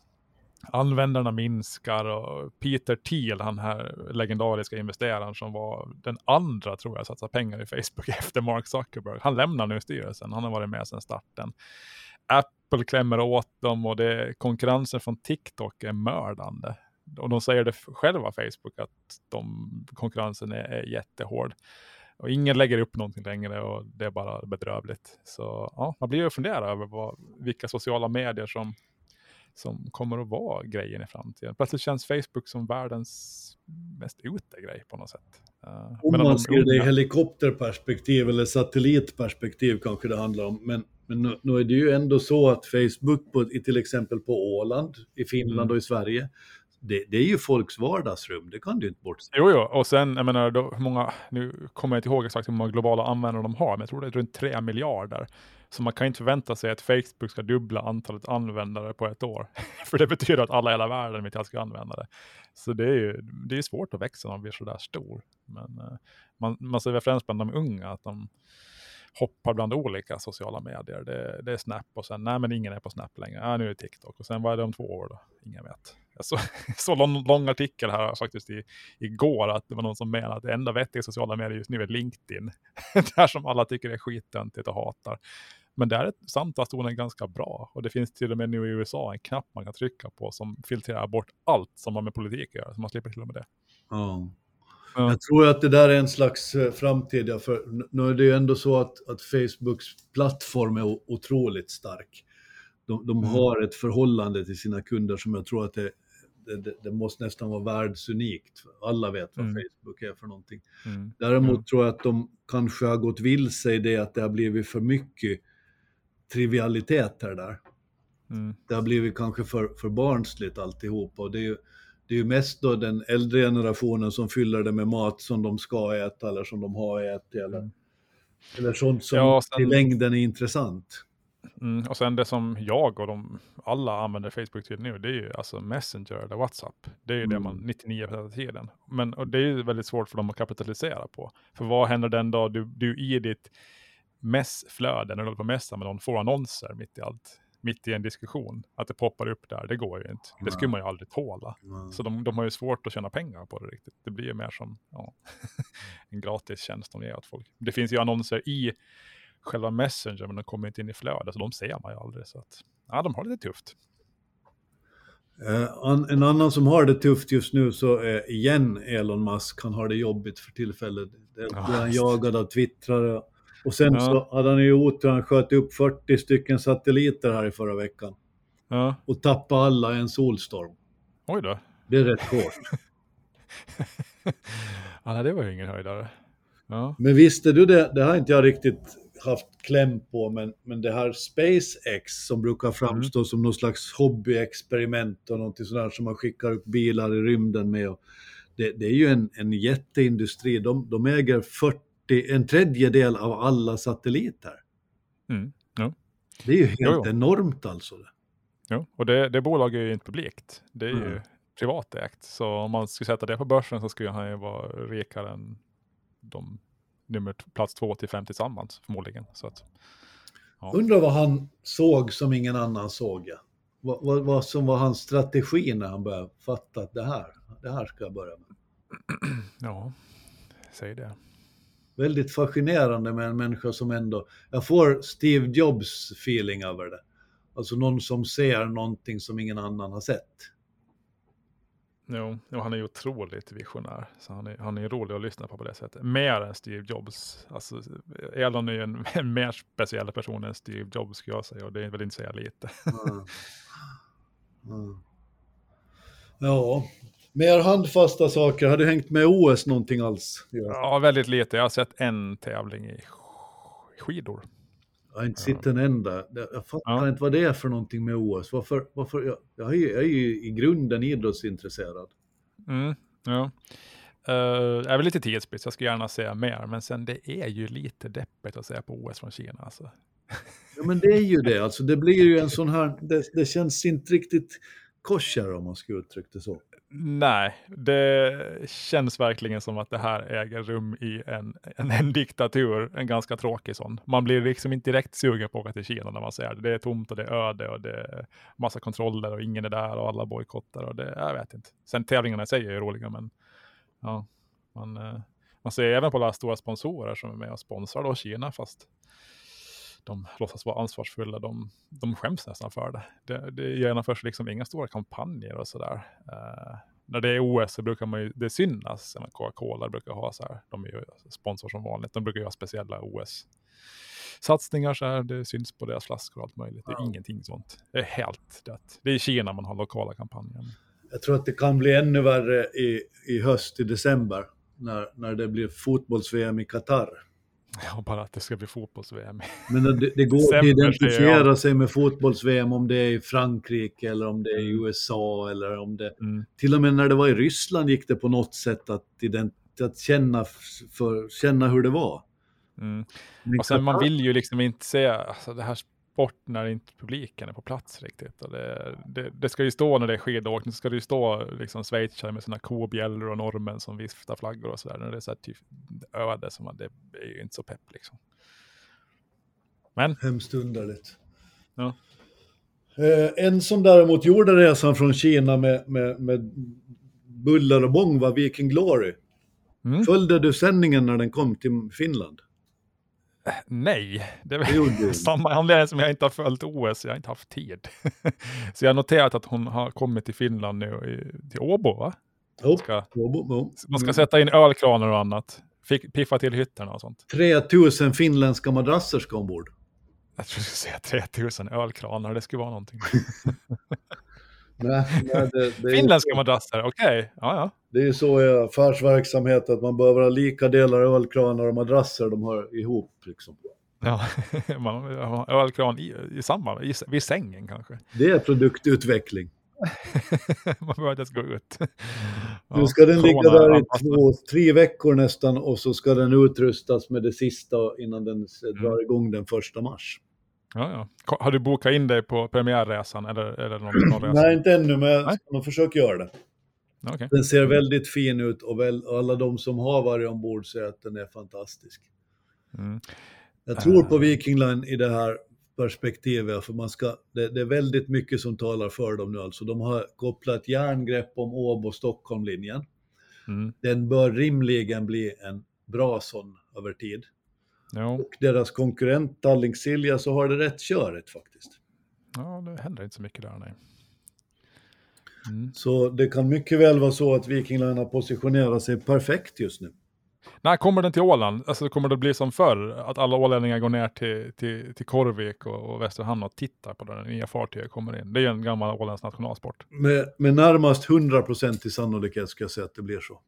B: användarna minskar och Peter Thiel, han här legendariska investeraren som var den andra tror jag satsade pengar i Facebook efter Mark Zuckerberg. Han lämnar nu styrelsen, han har varit med sedan starten. Apple klämmer åt dem och det, konkurrensen från TikTok är mördande. Och de säger det själva, Facebook, att de, konkurrensen är, är jättehård. Och ingen lägger upp någonting längre och det är bara bedrövligt. Så ja, man blir ju fundera över vad, vilka sociala medier som, som kommer att vara grejen i framtiden. Plötsligt känns Facebook som världens mest ute-grej på något sätt.
A: Uh, Om man ser det i helikopterperspektiv eller satellitperspektiv kanske det handlar om. Men men nu, nu, är det ju ändå så att Facebook, på, till exempel på Åland, i Finland mm. och i Sverige, det, det, är ju folks vardagsrum, det kan du inte bortse
B: Jo, jo, och sen, jag menar, då, hur många, nu kommer jag inte ihåg exakt hur många globala användare de har, men jag tror det är runt 3 miljarder. Så man kan inte förvänta sig att Facebook ska dubbla antalet användare på ett år. För det betyder att alla i hela världen vet att ska använda det. Så det är ju det är svårt att växa när man blir sådär stor. Men uh, man, man ser främst bland de unga att de, hoppar bland olika sociala medier. Det, det, är Snap och sen, nej men ingen är på Snap längre. Ja, nu är det TikTok och sen vad är det om två år då? Ingen vet. Jag så, så lång, lång artikel här faktiskt i, igår att det var någon som menade att det enda vettiga sociala medier just nu är LinkedIn. Där som alla tycker är skittöntigt och hatar. Men där är samtalstonen ganska bra och det finns till och med nu i USA en knapp man kan trycka på som filtrerar bort allt som har med politik att göra, så man slipper till och med det.
A: Mm. Ja. Jag tror att det där är en slags eh, framtid, för nu är det ju ändå så att, att Facebooks plattform är otroligt stark. De, de mm. har ett förhållande till sina kunder som jag tror att det, det, det måste nästan vara världsunikt. Alla vet vad mm. Facebook är för någonting. Mm. Däremot tror jag att de kanske har gått vilse i det att det har blivit för mycket trivialiteter där. Mm. Det har blivit kanske för, för barnsligt alltihop. Och det är ju, det är ju mest då den äldre generationen som fyller det med mat som de ska äta eller som de har ätit eller, mm. eller sånt som ja, sen, i längden är intressant.
B: Mm, och sen det som jag och de alla använder Facebook till nu, det är ju alltså Messenger eller WhatsApp. Det är ju mm. det man 99 av tiden. Men och det är ju väldigt svårt för dem att kapitalisera på. För vad händer den dag du, du i ditt messflöde, när du håller på att messa med någon, får annonser mitt i allt mitt i en diskussion, att det poppar upp där, det går ju inte. Det skulle man ju aldrig tåla. Nej. Så de, de har ju svårt att tjäna pengar på det riktigt. Det blir ju mer som ja, en gratis tjänst de ger åt folk. Det finns ju annonser i själva Messenger, men de kommer inte in i flödet, så de ser man ju aldrig. Så att, ja, de har det tufft.
A: Uh, en annan som har det tufft just nu så är igen Elon Musk. Han har det jobbigt för tillfället. Det är han jagad av twittrare och sen ja. så hade han ju otur, han sköt upp 40 stycken satelliter här i förra veckan.
B: Ja.
A: och tappa alla i en solstorm.
B: Oj då.
A: Det är rätt hårt.
B: ja, det var ju ingen höjdare. Ja.
A: Men visste du det, det har inte jag riktigt haft kläm på, men, men det här SpaceX som brukar framstå som någon slags hobbyexperiment och någonting sådär som man skickar upp bilar i rymden med. Och det, det är ju en, en jätteindustri. De, de äger 40, en tredjedel av alla satelliter.
B: Mm. Ja.
A: Det är ju helt
B: Jo, jo.
A: enormt alltså.
B: Jo. Och det, det bolaget är ju inte publikt. Det är ju
A: Mm.
B: privatägt. Så om man skulle sätta det på börsen så skulle han ju vara rikare än de nummer plats två till fem tillsammans förmodligen. Så att, Ja.
A: Undrar vad han såg som ingen annan såg. Ja. Vad, vad, vad som var hans strategi när han började fatta att det här, det här ska jag börja med.
B: ja, säg det.
A: Väldigt fascinerande med en människa som ändå, jag får Steve Jobs feeling över det. Alltså någon som ser någonting som ingen annan har sett.
B: Jo, jo, han är ju otroligt visionär. Så han är, han är rolig att lyssna på på det sättet. Mer än Steve Jobs. Alltså, Elon är ju en, en mer speciell person än Steve Jobs skulle jag säga. Och det är väl inte säga lite.
A: Mm. Mm. Ja, mer handfasta saker. Har du hängt med OS någonting alls? Ja.
B: Väldigt lite. Jag har sett en tävling i sk- skidor.
A: Jag har inte sett en enda. Jag fattar
B: Ja.
A: inte vad det är för någonting med OS. Varför, varför, jag, jag, är ju, jag är ju i grunden idrottsintresserad.
B: Mm, ja. Uh, jag är väl lite tidsbrist, jag skulle gärna säga mer. Men sen det är ju lite deppigt att säga på OS från Kina. Alltså.
A: Ja, men det är ju det. Alltså, det blir ju en sån här... Det, det känns inte riktigt kosher om man ska uttrycka det så.
B: Nej, det känns verkligen som att det här äger rum i en, en, en diktatur, en ganska tråkig sån. Man blir liksom inte direkt sugen på att åka till Kina när man ser det. Det är tomt och det är öde och det är massa kontroller och ingen är där och alla bojkottar och det, jag vet inte. Sen tävlingarna i sig är ju roliga, men ja, man, eh, man ser även på alla stora sponsorer som är med och sponsrar då Kina, fast de låtsas vara ansvarsfulla, de, de skäms nästan för det. Det, det genomförs liksom inga stora kampanjer och sådär. Uh, när det är OS så brukar man ju, det synas. Coca-Cola brukar ha så här, de är ju sponsor som vanligt, de brukar ju ha speciella OS-satsningar så här, det syns på deras flaskor och allt möjligt. Det är ingenting sånt. Det är helt dött. Det är i Kina man har lokala kampanjer.
A: Jag tror att det kan bli ännu värre i, i höst, i december, när, när det blir fotbolls-VM i Qatar.
B: Ja, bara att det ska bli fotbolls-VM.
A: Men det, det går att identifiera
B: säger
A: sig med fotbolls-VM om det är i Frankrike eller om det är i USA eller om det...
B: Mm.
A: Till och med när det var i Ryssland gick det på något sätt att, att känna, för, känna hur det var.
B: Mm.
A: Men
B: Och sen man vill ju liksom inte se alltså, det här sport när inte publiken är på plats riktigt. Och det, det, det ska ju stå när det är skidåkning, så ska det ju stå liksom schweizare med sina kobjällor och norrmän som viftar flaggor och sådär. När det är så här typ öde, som att det är ju inte så pepp liksom. Men,
A: Hemskt underligt.
B: Ja.
A: Eh, en som däremot gjorde resan från Kina med, med, med buller och bång var Viking Glory.
B: mm,
A: Följde du sändningen när den kom till Finland?
B: Nej, det är samma anledning som jag inte har följt OS, jag har inte haft tid. så jag har noterat att hon har kommit till Finland nu, i, till Åbo va?
A: Jo,
B: Ska, man ska
A: Mm.
B: sätta in ölkranar och annat. Fick, piffa till hytterna och sånt.
A: 3000 finländska madrasser ska ombord.
B: Jag tror du skulle säga 3000 ölkranar, det skulle vara någonting.
A: Nej, nej, det, det,
B: Finländska madrasser, okej. Ja, ja.
A: det är ju så i affärsverksamhet att man behöver ha lika delar ölkranar och madrasser de hör ihop. Liksom.
B: ja. Man har ölkran i, i samma, i, vid sängen kanske.
A: Det är produktutveckling.
B: Man behöver inte ens gå ut.
A: Nu ska den ligga där i två, tre veckor nästan och så ska den utrustas med det sista innan den
B: Mm.
A: drar igång den första mars.
B: Ja, ja. Har du bokat in dig på premiärresan eller, eller någon, någon resa?
A: Nej, inte ännu, men jag ska försöka göra det.
B: Okej.
A: Den ser väldigt fin ut och, väl, och alla de som har varit ombord säger att den är fantastisk.
B: Mm.
A: Jag tror på Viking Line i det här perspektivet, för man ska, det, det är väldigt mycket som talar för dem nu. Alltså, de har kopplat järngrepp om Åbo-Stockholm-linjen.
B: Mm.
A: Den bör rimligen bli en bra sån över tid.
B: Jo.
A: Och deras konkurrent Tallink Silja så har det rätt köret faktiskt.
B: Ja, det händer inte så mycket där, nej. Mm.
A: Så det kan mycket väl vara så att Viking Line har positionerat sig perfekt just nu.
B: När kommer den till Åland? Alltså kommer det bli som förr? Att alla ålänningar går ner till, till, till Korvik och, och Västerhamn och tittar på den nya fartyget kommer in. Det är ju en gammal åländsk nationalsport.
A: Med, med närmast 100% i sannolikhet ska jag säga att det blir så.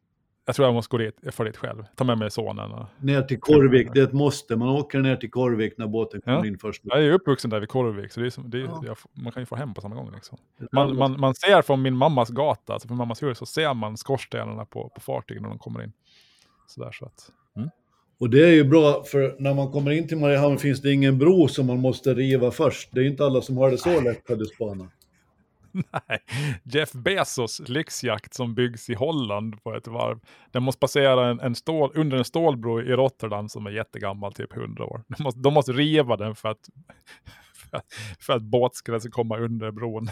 B: Jag tror jag måste gå dit, få dit själv. Ta med mig sonen. Och...
A: Ner till Korvik, det är ett måste. Man åker ner till Korvik när båten kommer
B: Ja.
A: in först.
B: Jag är uppvuxen där vid Korvik, så det är som, det är,
A: Ja.
B: jag, man kan ju få hem på samma gång. Liksom. Man, man, man ser från min mammas gata, alltså från mammas hus, så ser man skorstenarna på, på fartygen när de kommer in. Sådär, så att, mm.
A: Och det är ju bra, för när man kommer in till Mariehamn finns det ingen bro som man måste riva först. Det är inte alla som har det så lätt på Despana.
B: Nej, Jeff Bezos lyxjakt som byggs i Holland på ett varv. Den måste passera en, en stål, under en stålbro i Rotterdam som är jättegammal, typ 100 år. De måste, de måste riva den för att, för att, för att båtskrädet ska komma under bron.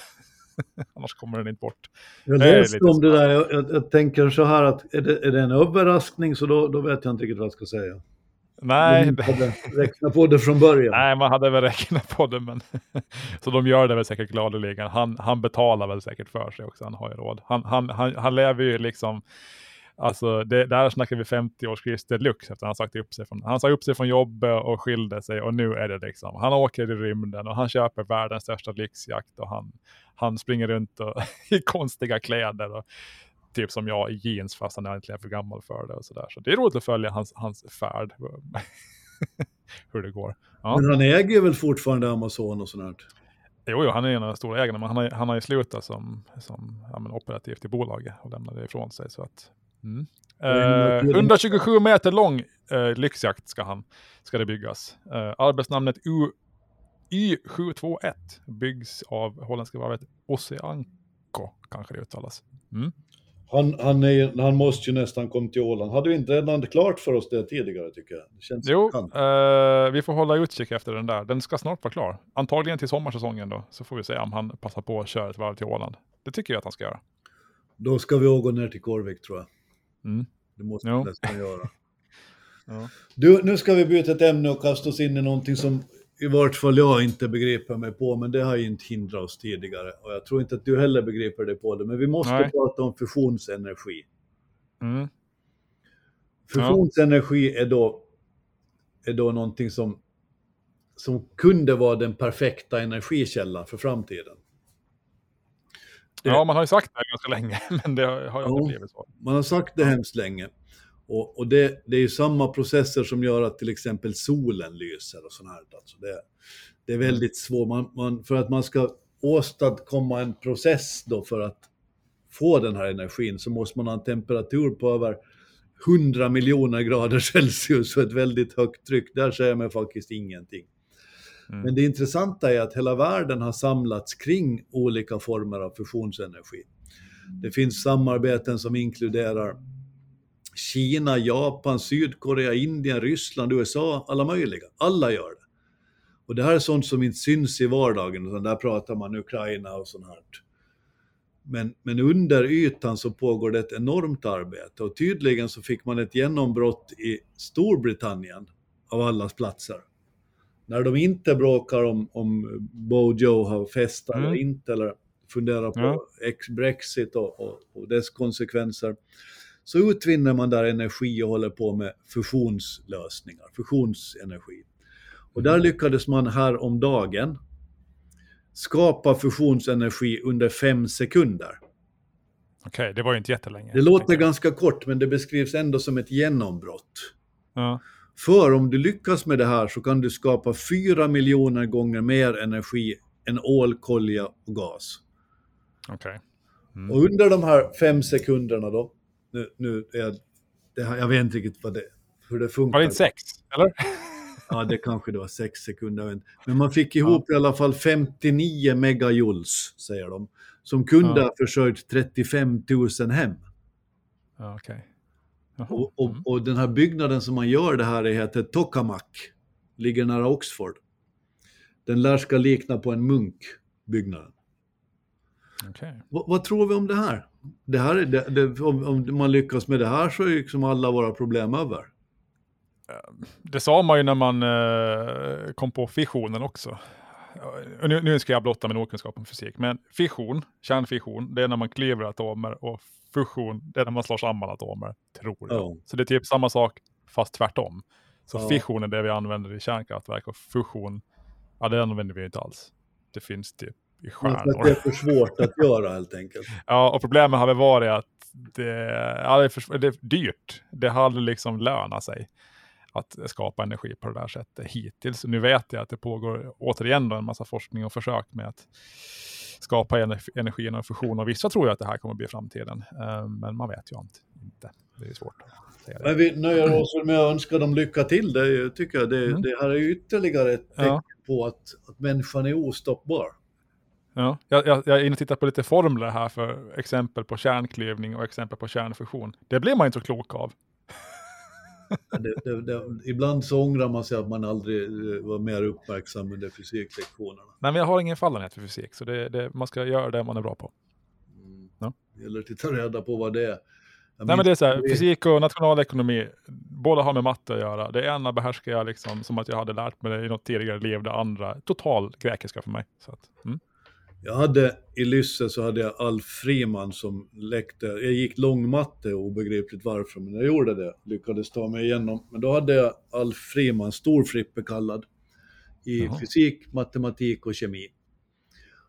B: Annars kommer den inte bort.
A: Jag läste om det där, jag, jag, jag tänker så här att är det, är det en överraskning så då, då vet jag inte riktigt vad jag ska säga.
B: Nej,
A: räknat på det från början.
B: nej, man hade väl räknat på det, men så de gör det väl säkert gladeligen. Han, han betalar väl säkert för sig också, han har ju råd. Han, han, han, han lever ju liksom, alltså det, där snackar vi 50-årskris deluxe efter han sagt upp sig från, han sa upp sig från jobbet och skilde sig och nu är det liksom, han åker i rymden och han köper världens största lyxjakt och han, han springer runt och, i konstiga kläder och typ som jag i jeans fast han är egentligen för gammal för det och sådär. Så det är roligt att följa hans, hans färd, hur det går. Ja.
A: Men han äger väl fortfarande Amazon och sånt här.
B: Jo, jo, han är en av de stora ägarna, men han har, han har ju slutat som, som ja, men operativt i bolaget och lämnade det ifrån sig. Så att, mm. eh, 127 meter lång eh, lyxjakt ska, han, ska det byggas. Eh, arbetsnamnet U, Y721 byggs av holländska varvet Oceanco, kanske det uttalas. Mm.
A: Han, han, är, han måste ju nästan komma till Åland. Hade vi inte redan klart för oss det tidigare tycker jag? Känns
B: Jo, eh, vi får hålla utkik efter den där. Den ska snart vara klar. Antagligen till sommarsäsongen då, så får vi se om han passar på att köra ett varv till Åland. Det tycker jag att han ska göra.
A: Då ska vi gå ner till Korvik tror jag.
B: Mm.
A: Det måste vi nästan göra.
B: Ja.
A: Du, nu ska vi byta ett ämne och kasta oss in i någonting som i vart fall jag inte begriper mig på, men det har ju inte hindrat oss tidigare. Och jag tror inte att du heller begriper dig på det, men vi måste
B: Nej.
A: prata om fusionsenergi.
B: Mm.
A: Fusionsenergi är då, är då någonting som, som kunde vara den perfekta energikällan för framtiden. Det-
B: Ja, man har ju sagt det ganska länge, men det har har ju
A: Ja.
B: aldrig blivit så.
A: Man har sagt det hemskt länge. Och, och det, det är ju samma processer som gör att till exempel solen lyser och sånt här. Alltså det, det är väldigt svårt. Man, man, för att man ska åstadkomma en process då för att få den här energin så måste man ha en temperatur på över 100 miljoner grader Celsius och ett väldigt högt tryck. Där säger man faktiskt ingenting.
B: Mm.
A: Men det intressanta är att hela världen har samlats kring olika former av fusionsenergi. Det finns samarbeten som inkluderar Kina, Japan, Sydkorea, Indien, Ryssland, USA, alla möjliga. Alla gör det. Och det här är sånt som inte syns i vardagen, utan där pratar man Ukraina och sånt här. Men, men under ytan så pågår det ett enormt arbete och tydligen så fick man ett genombrott i Storbritannien, av allas platser. När de inte bråkar om, om Bojo har festat
B: Mm.
A: eller inte, eller funderar på
B: Ja.
A: ex Brexit och, och, och dess konsekvenser, så utvinner man där energi och håller på med fusionslösningar, fusionsenergi. Och där lyckades man här om dagen skapa fusionsenergi under fem sekunder.
B: Okej, det var ju inte jättelänge.
A: Det låter ganska kort, men det beskrivs ändå som ett genombrott.
B: Ja.
A: För om du lyckas med det här så kan du skapa fyra miljoner gånger mer energi än olkolja och gas.
B: Okej.
A: Och under de här fem sekunderna då, nu, nu är det här, jag vet inte riktigt vad det, hur det funkar.
B: Var det inte sex? Eller?
A: Ja, det kanske det var sex sekunder. jag. Men man fick ihop i alla fall 59 megajoules, säger de, som kunde
B: Ja.
A: ha försörjt 35 000 hem.
B: Ja. Jaha.
A: Och, och,
B: Mm.
A: och den här byggnaden som man gör det här i heter Tokamak, ligger nära Oxford. Den lär ska likna på en munk,
B: Okej.
A: Vad, tror vi om det här? Det här är, det, det, om, om man lyckas med det här så är ju liksom alla våra problem över.
B: Det sa man ju när man eh, kom på fissionen också. Nu, nu ska jag blotta min okunskap om fysik, men fission, kärnfission, det är när man klyver atomer och fusion, det är när man slår samman atomer, tror jag.
A: Ja.
B: Så det är typ samma sak, fast tvärtom. Så
A: Ja.
B: fission är det vi använder i kärnkraftverk och fusion, ja det använder vi inte alls. Det finns typ i stjärnor.
A: det är för svårt att göra helt enkelt.
B: Ja, och problemet har väl varit att det, ja, det, är, för, det är dyrt. Det har aldrig liksom lönat sig att skapa energi på det där sättet hittills. Nu vet jag att det pågår återigen en massa forskning och försök med att skapa energi, genom fusion. Och vissa tror ju att det här kommer att bli framtiden. Eh, Men man vet ju inte. Det är svårt att säga det.
A: Men vi nöjer oss med att önska dem lycka till. Det, tycker jag. Det,
B: Mm.
A: det här är ytterligare ett tecken
B: Ja.
A: på att, att människan är ostoppbar.
B: Ja, jag, jag, jag är inne och tittar på lite formler här för exempel på kärnklyvning och exempel på kärnfusion. Det blir man inte så klok av.
A: Det, det, det, ibland så ångrar man sig att man aldrig eh, var mer uppmärksam under fysiklektionerna.
B: Nej, men jag har ingen fallenhet för fysik, så man ska göra det man är bra på.
A: Mm.
B: Ja.
A: Det gäller att ta reda på vad det är. Jag
B: Nej, men det är så här, fysik och nationalekonomi, båda har med matte att göra. Det ena behärskar jag liksom som att jag hade lärt mig det i något tidigare liv, det andra total grekiska för mig. Så att, mm.
A: Jag hade i Lysse så hade jag Alf Friman som läckte. Jag gick långmatte, obegripligt varför, men jag gjorde det. Lyckades ta mig igenom. Men då hade jag Alf Friman, stor Frippe kallad, i
B: Jaha.
A: fysik, matematik och kemi.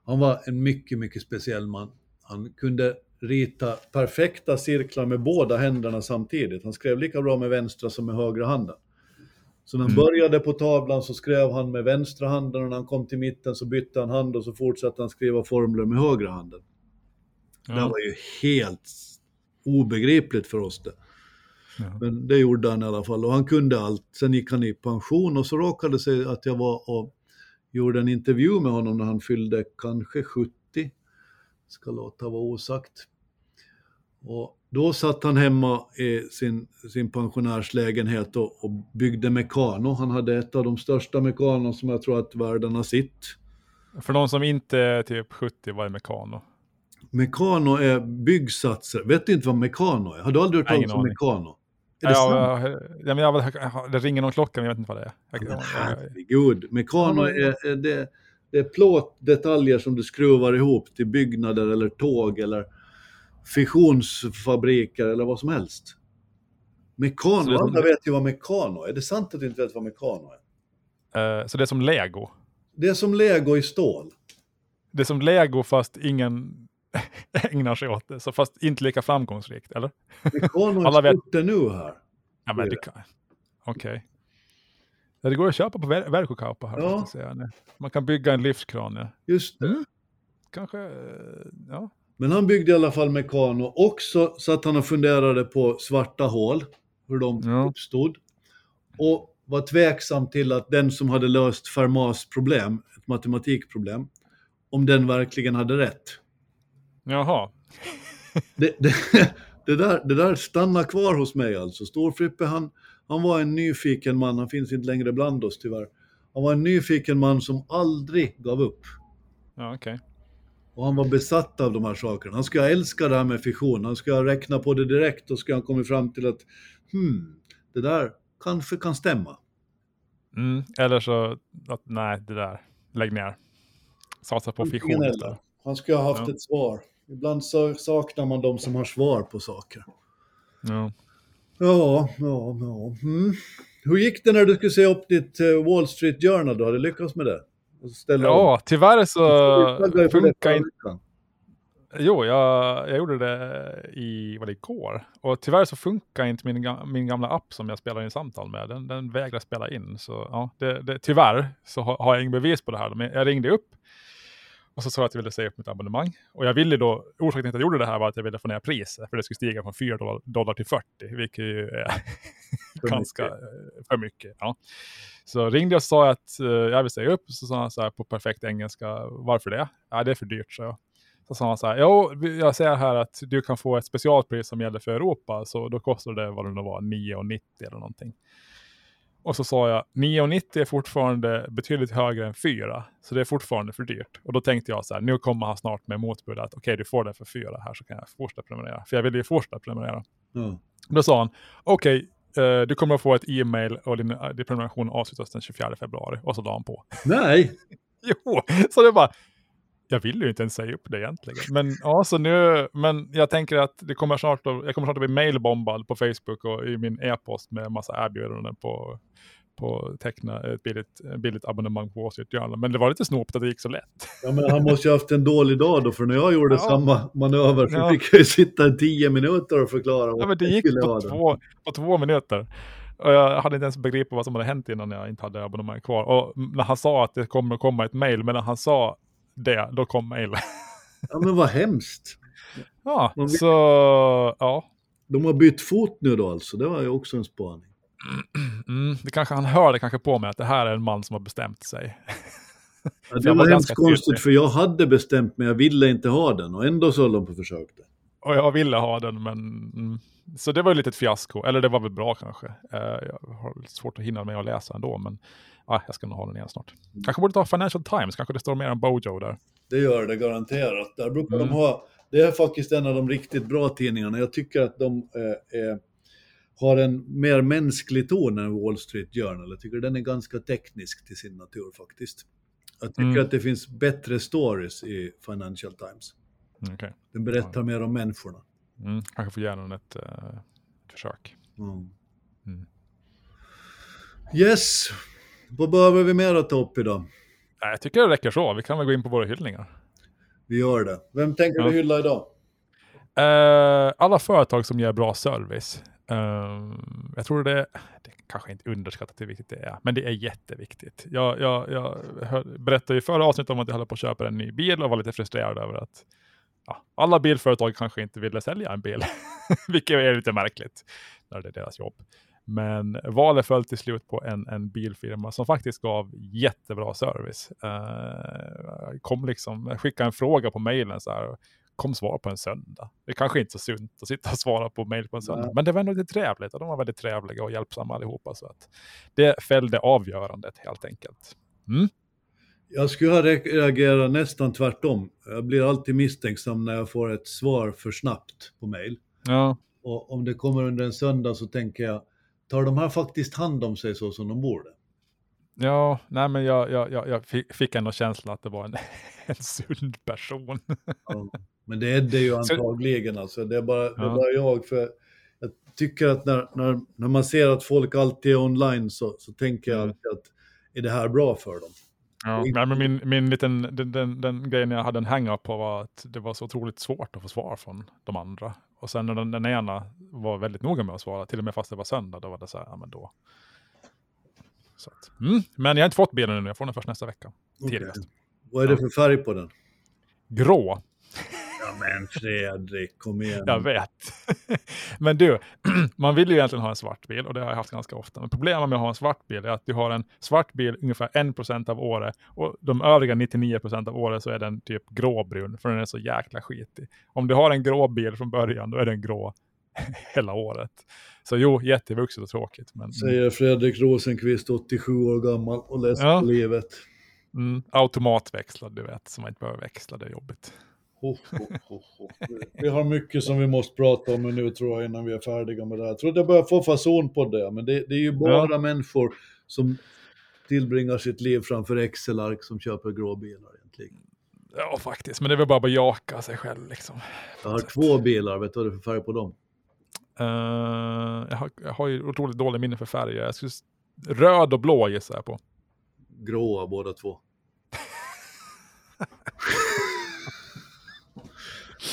A: Han var en mycket, mycket speciell man. Han kunde rita perfekta cirklar med båda händerna samtidigt. Han skrev lika bra med vänstra som med högra handen. Så när han
B: Mm.
A: började på tavlan så skrev han med vänstra handen och när han kom till mitten så bytte han hand och så fortsatte han skriva formler med högra handen. Det
B: ja.
A: var ju helt obegripligt för oss det.
B: Ja.
A: Men det gjorde han i alla fall och han kunde allt. Sen gick han i pension och så råkade det sig att jag var och gjorde en intervju med honom när han fyllde kanske 70. Ska låta vara osagt. Och då satt han hemma i sin, sin pensionärslägenhet och, och byggde mekano. Han hade ett av de största mekanon som jag tror att världen har sett.
B: För de som inte är typ 70, vad är mekano?
A: Mekano är byggsatser. Vet du inte vad mekano är? Har du aldrig hört talas om mekano? Är det
B: Ja, jag, ja, men jag, jag, det ringer någon klocka, men jag vet inte vad det är. Jag,
A: Men herregud, mekano är, är det, det är plåtdetaljer som du skruvar ihop till byggnader eller tåg eller fissionsfabriker eller vad som helst. Mekano,
B: som-
A: alla vet ju vad mekano är. Är det sant att du inte vet vad mekano är?
B: eh, så det är som lego.
A: Det är som lego i stål.
B: Det är som lego fast ingen ägnar sig åt det. Så fast inte lika framgångsrikt, eller?
A: Mekano
B: Alla
A: är
B: vet-
A: det nu här.
B: Ja, men
A: Det
B: kan... Okej. Ja, det går att köpa på Ver- här.
A: Ja.
B: Man kan bygga en livskran. Ja.
A: Just det.
B: Mm. Kanske, eh, ja.
A: Men han byggde i alla fall mekano. Också så att han funderade på svarta hål, hur de
B: Ja.
A: uppstod. Och var tveksam till att den som hade löst Fermats problem, ett matematikproblem, om den verkligen hade rätt.
B: Jaha.
A: Det, det, det, där, det där stannar kvar hos mig alltså. Storfrippe, han, han var en nyfiken man, han finns inte längre bland oss tyvärr. Han var en nyfiken man som aldrig gav upp.
B: Ja, okej.
A: Och han var besatt av de här sakerna. Han skulle älska det här med fission. Han skulle räkna på det direkt och skulle han kommit fram till att hmm, det där kanske kan stämma.
B: Mm. Eller så, att, nej, det där. Lägg ner. Satsa på istället.
A: Han skulle ha haft
B: Ja.
A: ett svar. Ibland så saknar man de som har svar på saker.
B: Ja.
A: Ja, ja, ja. Mm. Hur gick det när du skulle se upp ditt eh, Wall Street Journal? Du hade lyckats med det? Och
B: ja, så
A: Jag såg dig på det
B: funkar inte
A: veckan.
B: Jo, jag, jag gjorde det i, vad det igår. Och tyvärr så funkar inte min, min gamla app som jag spelar in samtal med. Den, den vägrar spela in. Så ja, det, det, tyvärr så har, har jag ingen bevis på det här. Men jag ringde upp och så sa jag att jag ville säga upp mitt abonnemang. Och jag ville då, orsaken till att jag gjorde det här var att jag ville få ner priset. För det skulle stiga från 4 dollar, dollar till 40, vilket ju är
A: För
B: ganska
A: mycket.
B: eh, för mycket. Ja. Så ringde jag och sa att eh, jag vill säga upp. Så sa han så här på perfekt engelska, varför det? Ja, det är för dyrt, så jag. Så sa han så här, jo, jag säger här att du kan få ett specialpris som gäller för Europa, så då kostar det vad det nu var, 9,90 eller någonting. Och så sa jag, 9,90 är fortfarande betydligt högre än 4, så det är fortfarande för dyrt. Och då tänkte jag så här, nu kommer han snart med motbud att okej, du får det för 4 här så kan jag fortsätta prenumerera. För jag ville ju fortsätta prenumerera.
A: Ja.
B: Då sa han, okej, eh, du kommer att få ett e-mail och din, eh, din prenumeration avslutas den 24 februari. Och så la han på.
A: Nej,
B: Jo, så det bara, jag vill ju inte ens säga upp det egentligen. Men, ja, så nu, men jag tänker att det kommer snart att, jag kommer snart att bli mailbombad på Facebook och i min e-post med massa erbjudanden på, på teckna ett billigt, billigt abonnemang på Wall Street Journal. Men det var lite snopet att det gick så lätt.
A: Ja, men han måste ju haft en dålig dag då, för när jag gjorde
B: Ja.
A: samma manöver så
B: Ja.
A: fick jag ju sitta i tio minuter och förklara
B: Ja, men det gick
A: skulle
B: på två, på två minuter. Och jag hade inte ens begripit vad som hade hänt innan jag inte hade abonnemang kvar. Och när han sa att det kommer att komma ett mail, men när han sa det, då kom mejlet.
A: Ja, men vad hemskt.
B: Ja,
A: Man
B: så ja.
A: De har bytt fot nu då alltså, det var ju också en spaning.
B: Mm, det kanske han hör det kanske på mig att det här är en man som har bestämt sig.
A: Ja, det
B: var
A: var hemskt konstigt
B: tydlig.
A: för jag hade bestämt mig, jag ville inte ha den och ändå så höll de på och försökte.
B: Och jag ville ha den, men... Mm, så det var ju lite ett fiasko. Eller det var väl bra kanske. Eh, jag har svårt att hinna med att läsa ändå, men ja, jag ska nog ha den igen snart. Kanske borde ta Financial Times, kanske det står mer om Bojo där.
A: Det gör det garanterat. Där brukar
B: Mm.
A: de ha, det är faktiskt en av de riktigt bra tidningarna. Jag tycker att de eh, eh, har en mer mänsklig ton än Wall Street Journal. Jag tycker den är ganska teknisk till sin natur faktiskt. Jag tycker
B: Mm.
A: att det finns bättre stories i Financial Times.
B: Mm, okej.
A: Den berättar mer om människorna.
B: Mm, kanske får den ett, eh, ett försök.
A: Mm.
B: Mm.
A: Yes, vad behöver vi mer att ta upp idag?
B: Nej, jag tycker det räcker så. Vi kan väl gå in på våra hyllningar.
A: Vi gör det. Vem tänker
B: Ja.
A: du hylla idag?
B: Eh, alla företag som ger bra service. Eh, jag tror det, det kanske inte underskattat hur viktigt det är, men det är jätteviktigt. Jag, jag, jag hör, berättade i förra avsnittet om att jag håller på att köpa en ny bil och var lite frustrerad över att ja, alla bilföretag kanske inte ville sälja en bil, vilket är lite märkligt när det är deras jobb. Men valet föll till slut på en, en bilfirma som faktiskt gav jättebra service. Eh, kom liksom, jag skickade en fråga på mejlen så här, kom svar på en söndag. Det är kanske inte så sunt att sitta och svara på mejl på en söndag,
A: Nej.
B: men det var ändå lite trevligt och de var väldigt trevliga och hjälpsamma allihopa. Så att det fällde avgörandet helt enkelt. Mm.
A: Jag skulle ha re- reagerat nästan tvärtom. Jag blir alltid misstänksam när jag får ett svar för snabbt på mejl.
B: Ja,
A: Och om det kommer under en söndag så tänker jag, tar de här faktiskt hand om sig så som de borde?
B: ja nej, men jag, jag, jag, jag fick- ändå känslan att det var en, en sund person.
A: Ja. Men det är det ju antagligen alltså. Det är bara, det är bara jag. För jag tycker att när, när, när man ser att folk alltid är online så, så tänker jag
B: Mm.
A: alltid att är det här bra för dem?
B: Ja, men min, min liten, den, den, den grejen jag hade en hang-up på var att det var så otroligt svårt att få svar från de andra. Och sen när den, den ena var väldigt noga med att svara, till och med fast det var söndag, då var det så här, ja men då. Så att, mm. Men jag har inte fått bilen ännu, jag får den först nästa vecka. Tidigast.
A: Vad är det för färg på den?
B: Grå,
A: men Fredrik, kom igen.
B: jag vet. men du, man vill ju egentligen ha en svart bil och det har jag haft ganska ofta. Men problemet med att ha en svart bil är att du har en svart bil ungefär 1% av året och de övriga 99% av året så är den typ gråbrun för den är så jäkla skitig. Om du har en grå bil från början då är den grå hela året. Så jo, jättevuxet och tråkigt. Men
A: Säger Fredrik Rosenqvist, 87 år gammal och läser
B: Ja.
A: på livet.
B: mm, automatväxlad, du vet, så man inte behöver växla, det är jobbigt.
A: Vi har mycket som vi måste prata om nu tror jag innan vi är färdiga med det här. Jag tror att jag börjar få fason på det, men det, det är ju bara människor som tillbringar sitt liv framför Excel-ark som köper grå bilar egentligen.
B: Ja, faktiskt, men det är väl bara att bejaka sig själv liksom.
A: Jag har två bilar, vet du vad det är för färg på dem?
B: Eh, jag, har, jag har ju otroligt dålig minne för färger. Skulle, röd och blå gissar jag på.
A: Gråa båda två.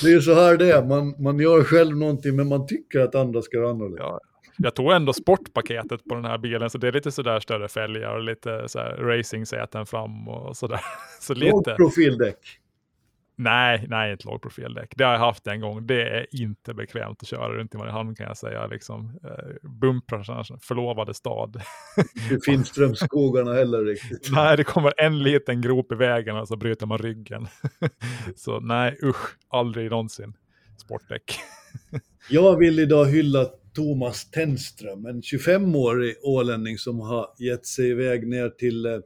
A: Det är ju så här det är, man, man gör själv någonting men man tycker att andra ska göra annorlunda.
B: Ja. Jag tog ändå sportpaketet på den här bilen, så det är lite sådär större fälgar och lite så här racingsäten fram och sådär. Så lite.
A: Lågt profildäck.
B: Nej, nej, inte lågprofildäck. Det har jag haft en gång. Det är inte bekvämt att köra runt i Mariehamn kan jag säga. Liksom, eh, bumprar, förlovade stad.
A: Det finns Strömskogarna heller riktigt.
B: nej, det kommer en liten grop i vägen och så bryter man ryggen. så nej, usch, aldrig någonsin. Sportdäck.
A: Jag vill idag hylla Thomas Tenström, en 25-årig ålänning som har gett sig iväg ner till eh,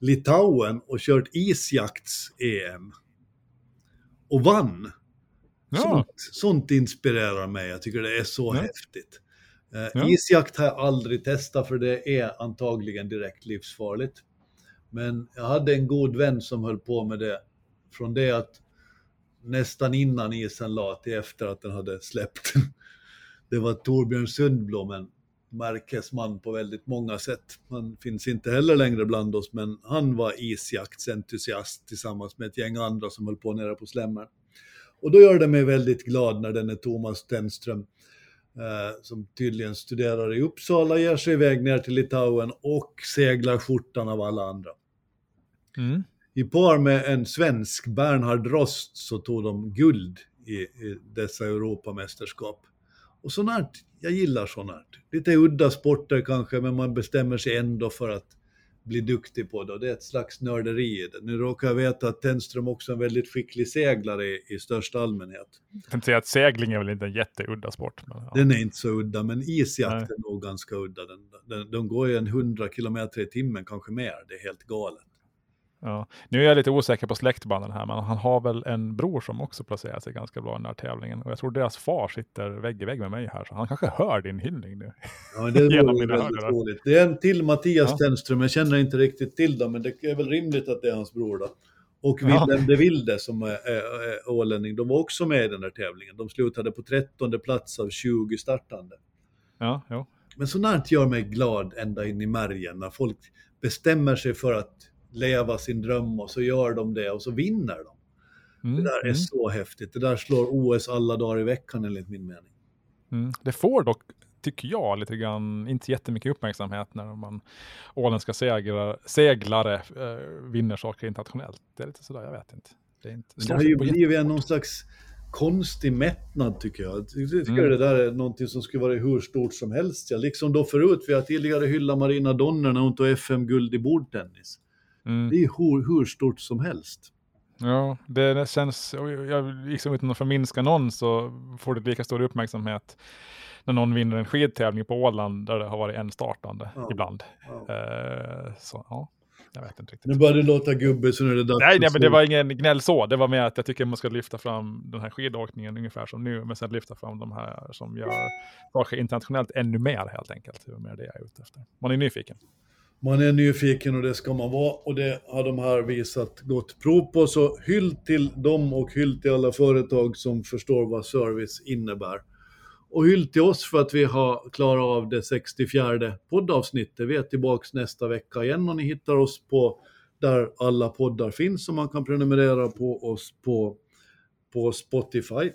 A: Litauen och kört isjakts-EM. Och vann.
B: Ja,
A: Sånt, sånt inspirerar mig, jag tycker det är så
B: Ja.
A: häftigt. Eh,
B: Ja.
A: Isjakt har jag aldrig testat för det är antagligen direkt livsfarligt. Men jag hade en god vän som höll på med det Från det att nästan innan isen la till efter att den hade släppt. Det var Torbjörn Sundblom, en märkesman på väldigt många sätt. Han finns inte heller längre bland oss, men han var isjaktsentusiast tillsammans med ett gäng andra som höll på nere på Slämmar. Och då gör det mig väldigt glad när den är Thomas Stenström, eh, som tydligen studerar i Uppsala, ger sig iväg ner till Litauen och seglar skjortan av alla andra.
B: Mm.
A: I par med en svensk, Bernhard Rost, så tog de guld i, i dessa Europamästerskap. Och sånt här, jag gillar sånt här. Lite udda sporter kanske, men man bestämmer sig ändå för att bli duktig på det. Och det är ett slags nörderi i det. Nu råkar jag veta att Tenström också är en väldigt skicklig seglare i, i största allmänhet.
B: Jag tänkte säga att segling är väl inte en jätteudda sport. Men, ja.
A: Den är inte så udda, men isjakt
B: Nej.
A: är nog ganska udda. Den, den, de går ju en 100 kilometer i timmen, kanske mer. Det är helt galet.
B: Ja. Nu är jag lite osäker på släktbanden här, men han har väl en bror som också placerar sig ganska bra i den här tävlingen. Och jag tror deras far sitter vägg i vägg med mig här, så han kanske hör din hyllning nu.
A: Ja, det vore väldigt roligt. Det är en till Mattias
B: Ja.
A: Tenström, jag känner inte riktigt till dem, men det är väl rimligt att det är hans bror då. Och
B: Ja.
A: Willem de Wilde som är, är, är ålänning, de var också med i den här tävlingen. De slutade på 13 plats av 20 startande.
B: Ja, jo.
A: Men sånt gör mig glad ända in i märgen, när folk bestämmer sig för att leva sin dröm och så gör de det och så vinner de.
B: Mm,
A: Det där är
B: mm,
A: så häftigt. Det där slår OS alla dagar i veckan enligt min mening.
B: mm. Det får dock, tycker jag, lite grann, inte jättemycket uppmärksamhet när man åländska seglare, seglare eh, vinner saker internationellt. Det är lite sådär, jag vet inte. Det, är inte,
A: Det
B: slår
A: har ju blivit någon slags konstig mättnad tycker jag. Jag tycker
B: Mm.
A: det där är någonting som skulle vara hur stort som helst. Ja, liksom då förut, vi har tidigare hyllat Marina Donner när hon tog FM-guld i bordtennis.
B: Mm.
A: Det är hur, hur stort som helst.
B: Ja, det, känns, jag, liksom utan att förminska någon så får det lika stor uppmärksamhet när någon vinner en skidtävling på Åland där det har varit en startande
A: Ja.
B: ibland.
A: Ja.
B: Eh, så ja, jag vet inte riktigt.
A: Nu börjar det låta gubbe så nu är det dags
B: Nej, nej, men det var ingen gnäll så. Det var mer att jag tycker man ska lyfta fram den här skidåkningen ungefär som nu, men sen lyfta fram de här som gör saker internationellt ännu mer helt enkelt. Det var mer det jag är ute efter. Man är nyfiken.
A: Man är nyfiken och det ska man vara och det har de här visat gott prov på. Så hyll till dem och hyll till alla företag som förstår vad service innebär. Och hyll till oss för att vi har klarat av det 64 poddavsnittet. Vi är tillbaks nästa vecka igen och ni hittar oss på där alla poddar finns och man kan prenumerera på oss på, på Spotify.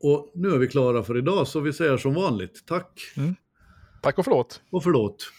A: Och nu är vi klara för idag så vi säger som vanligt tack
B: Tack och förlåt.
A: och förlåt.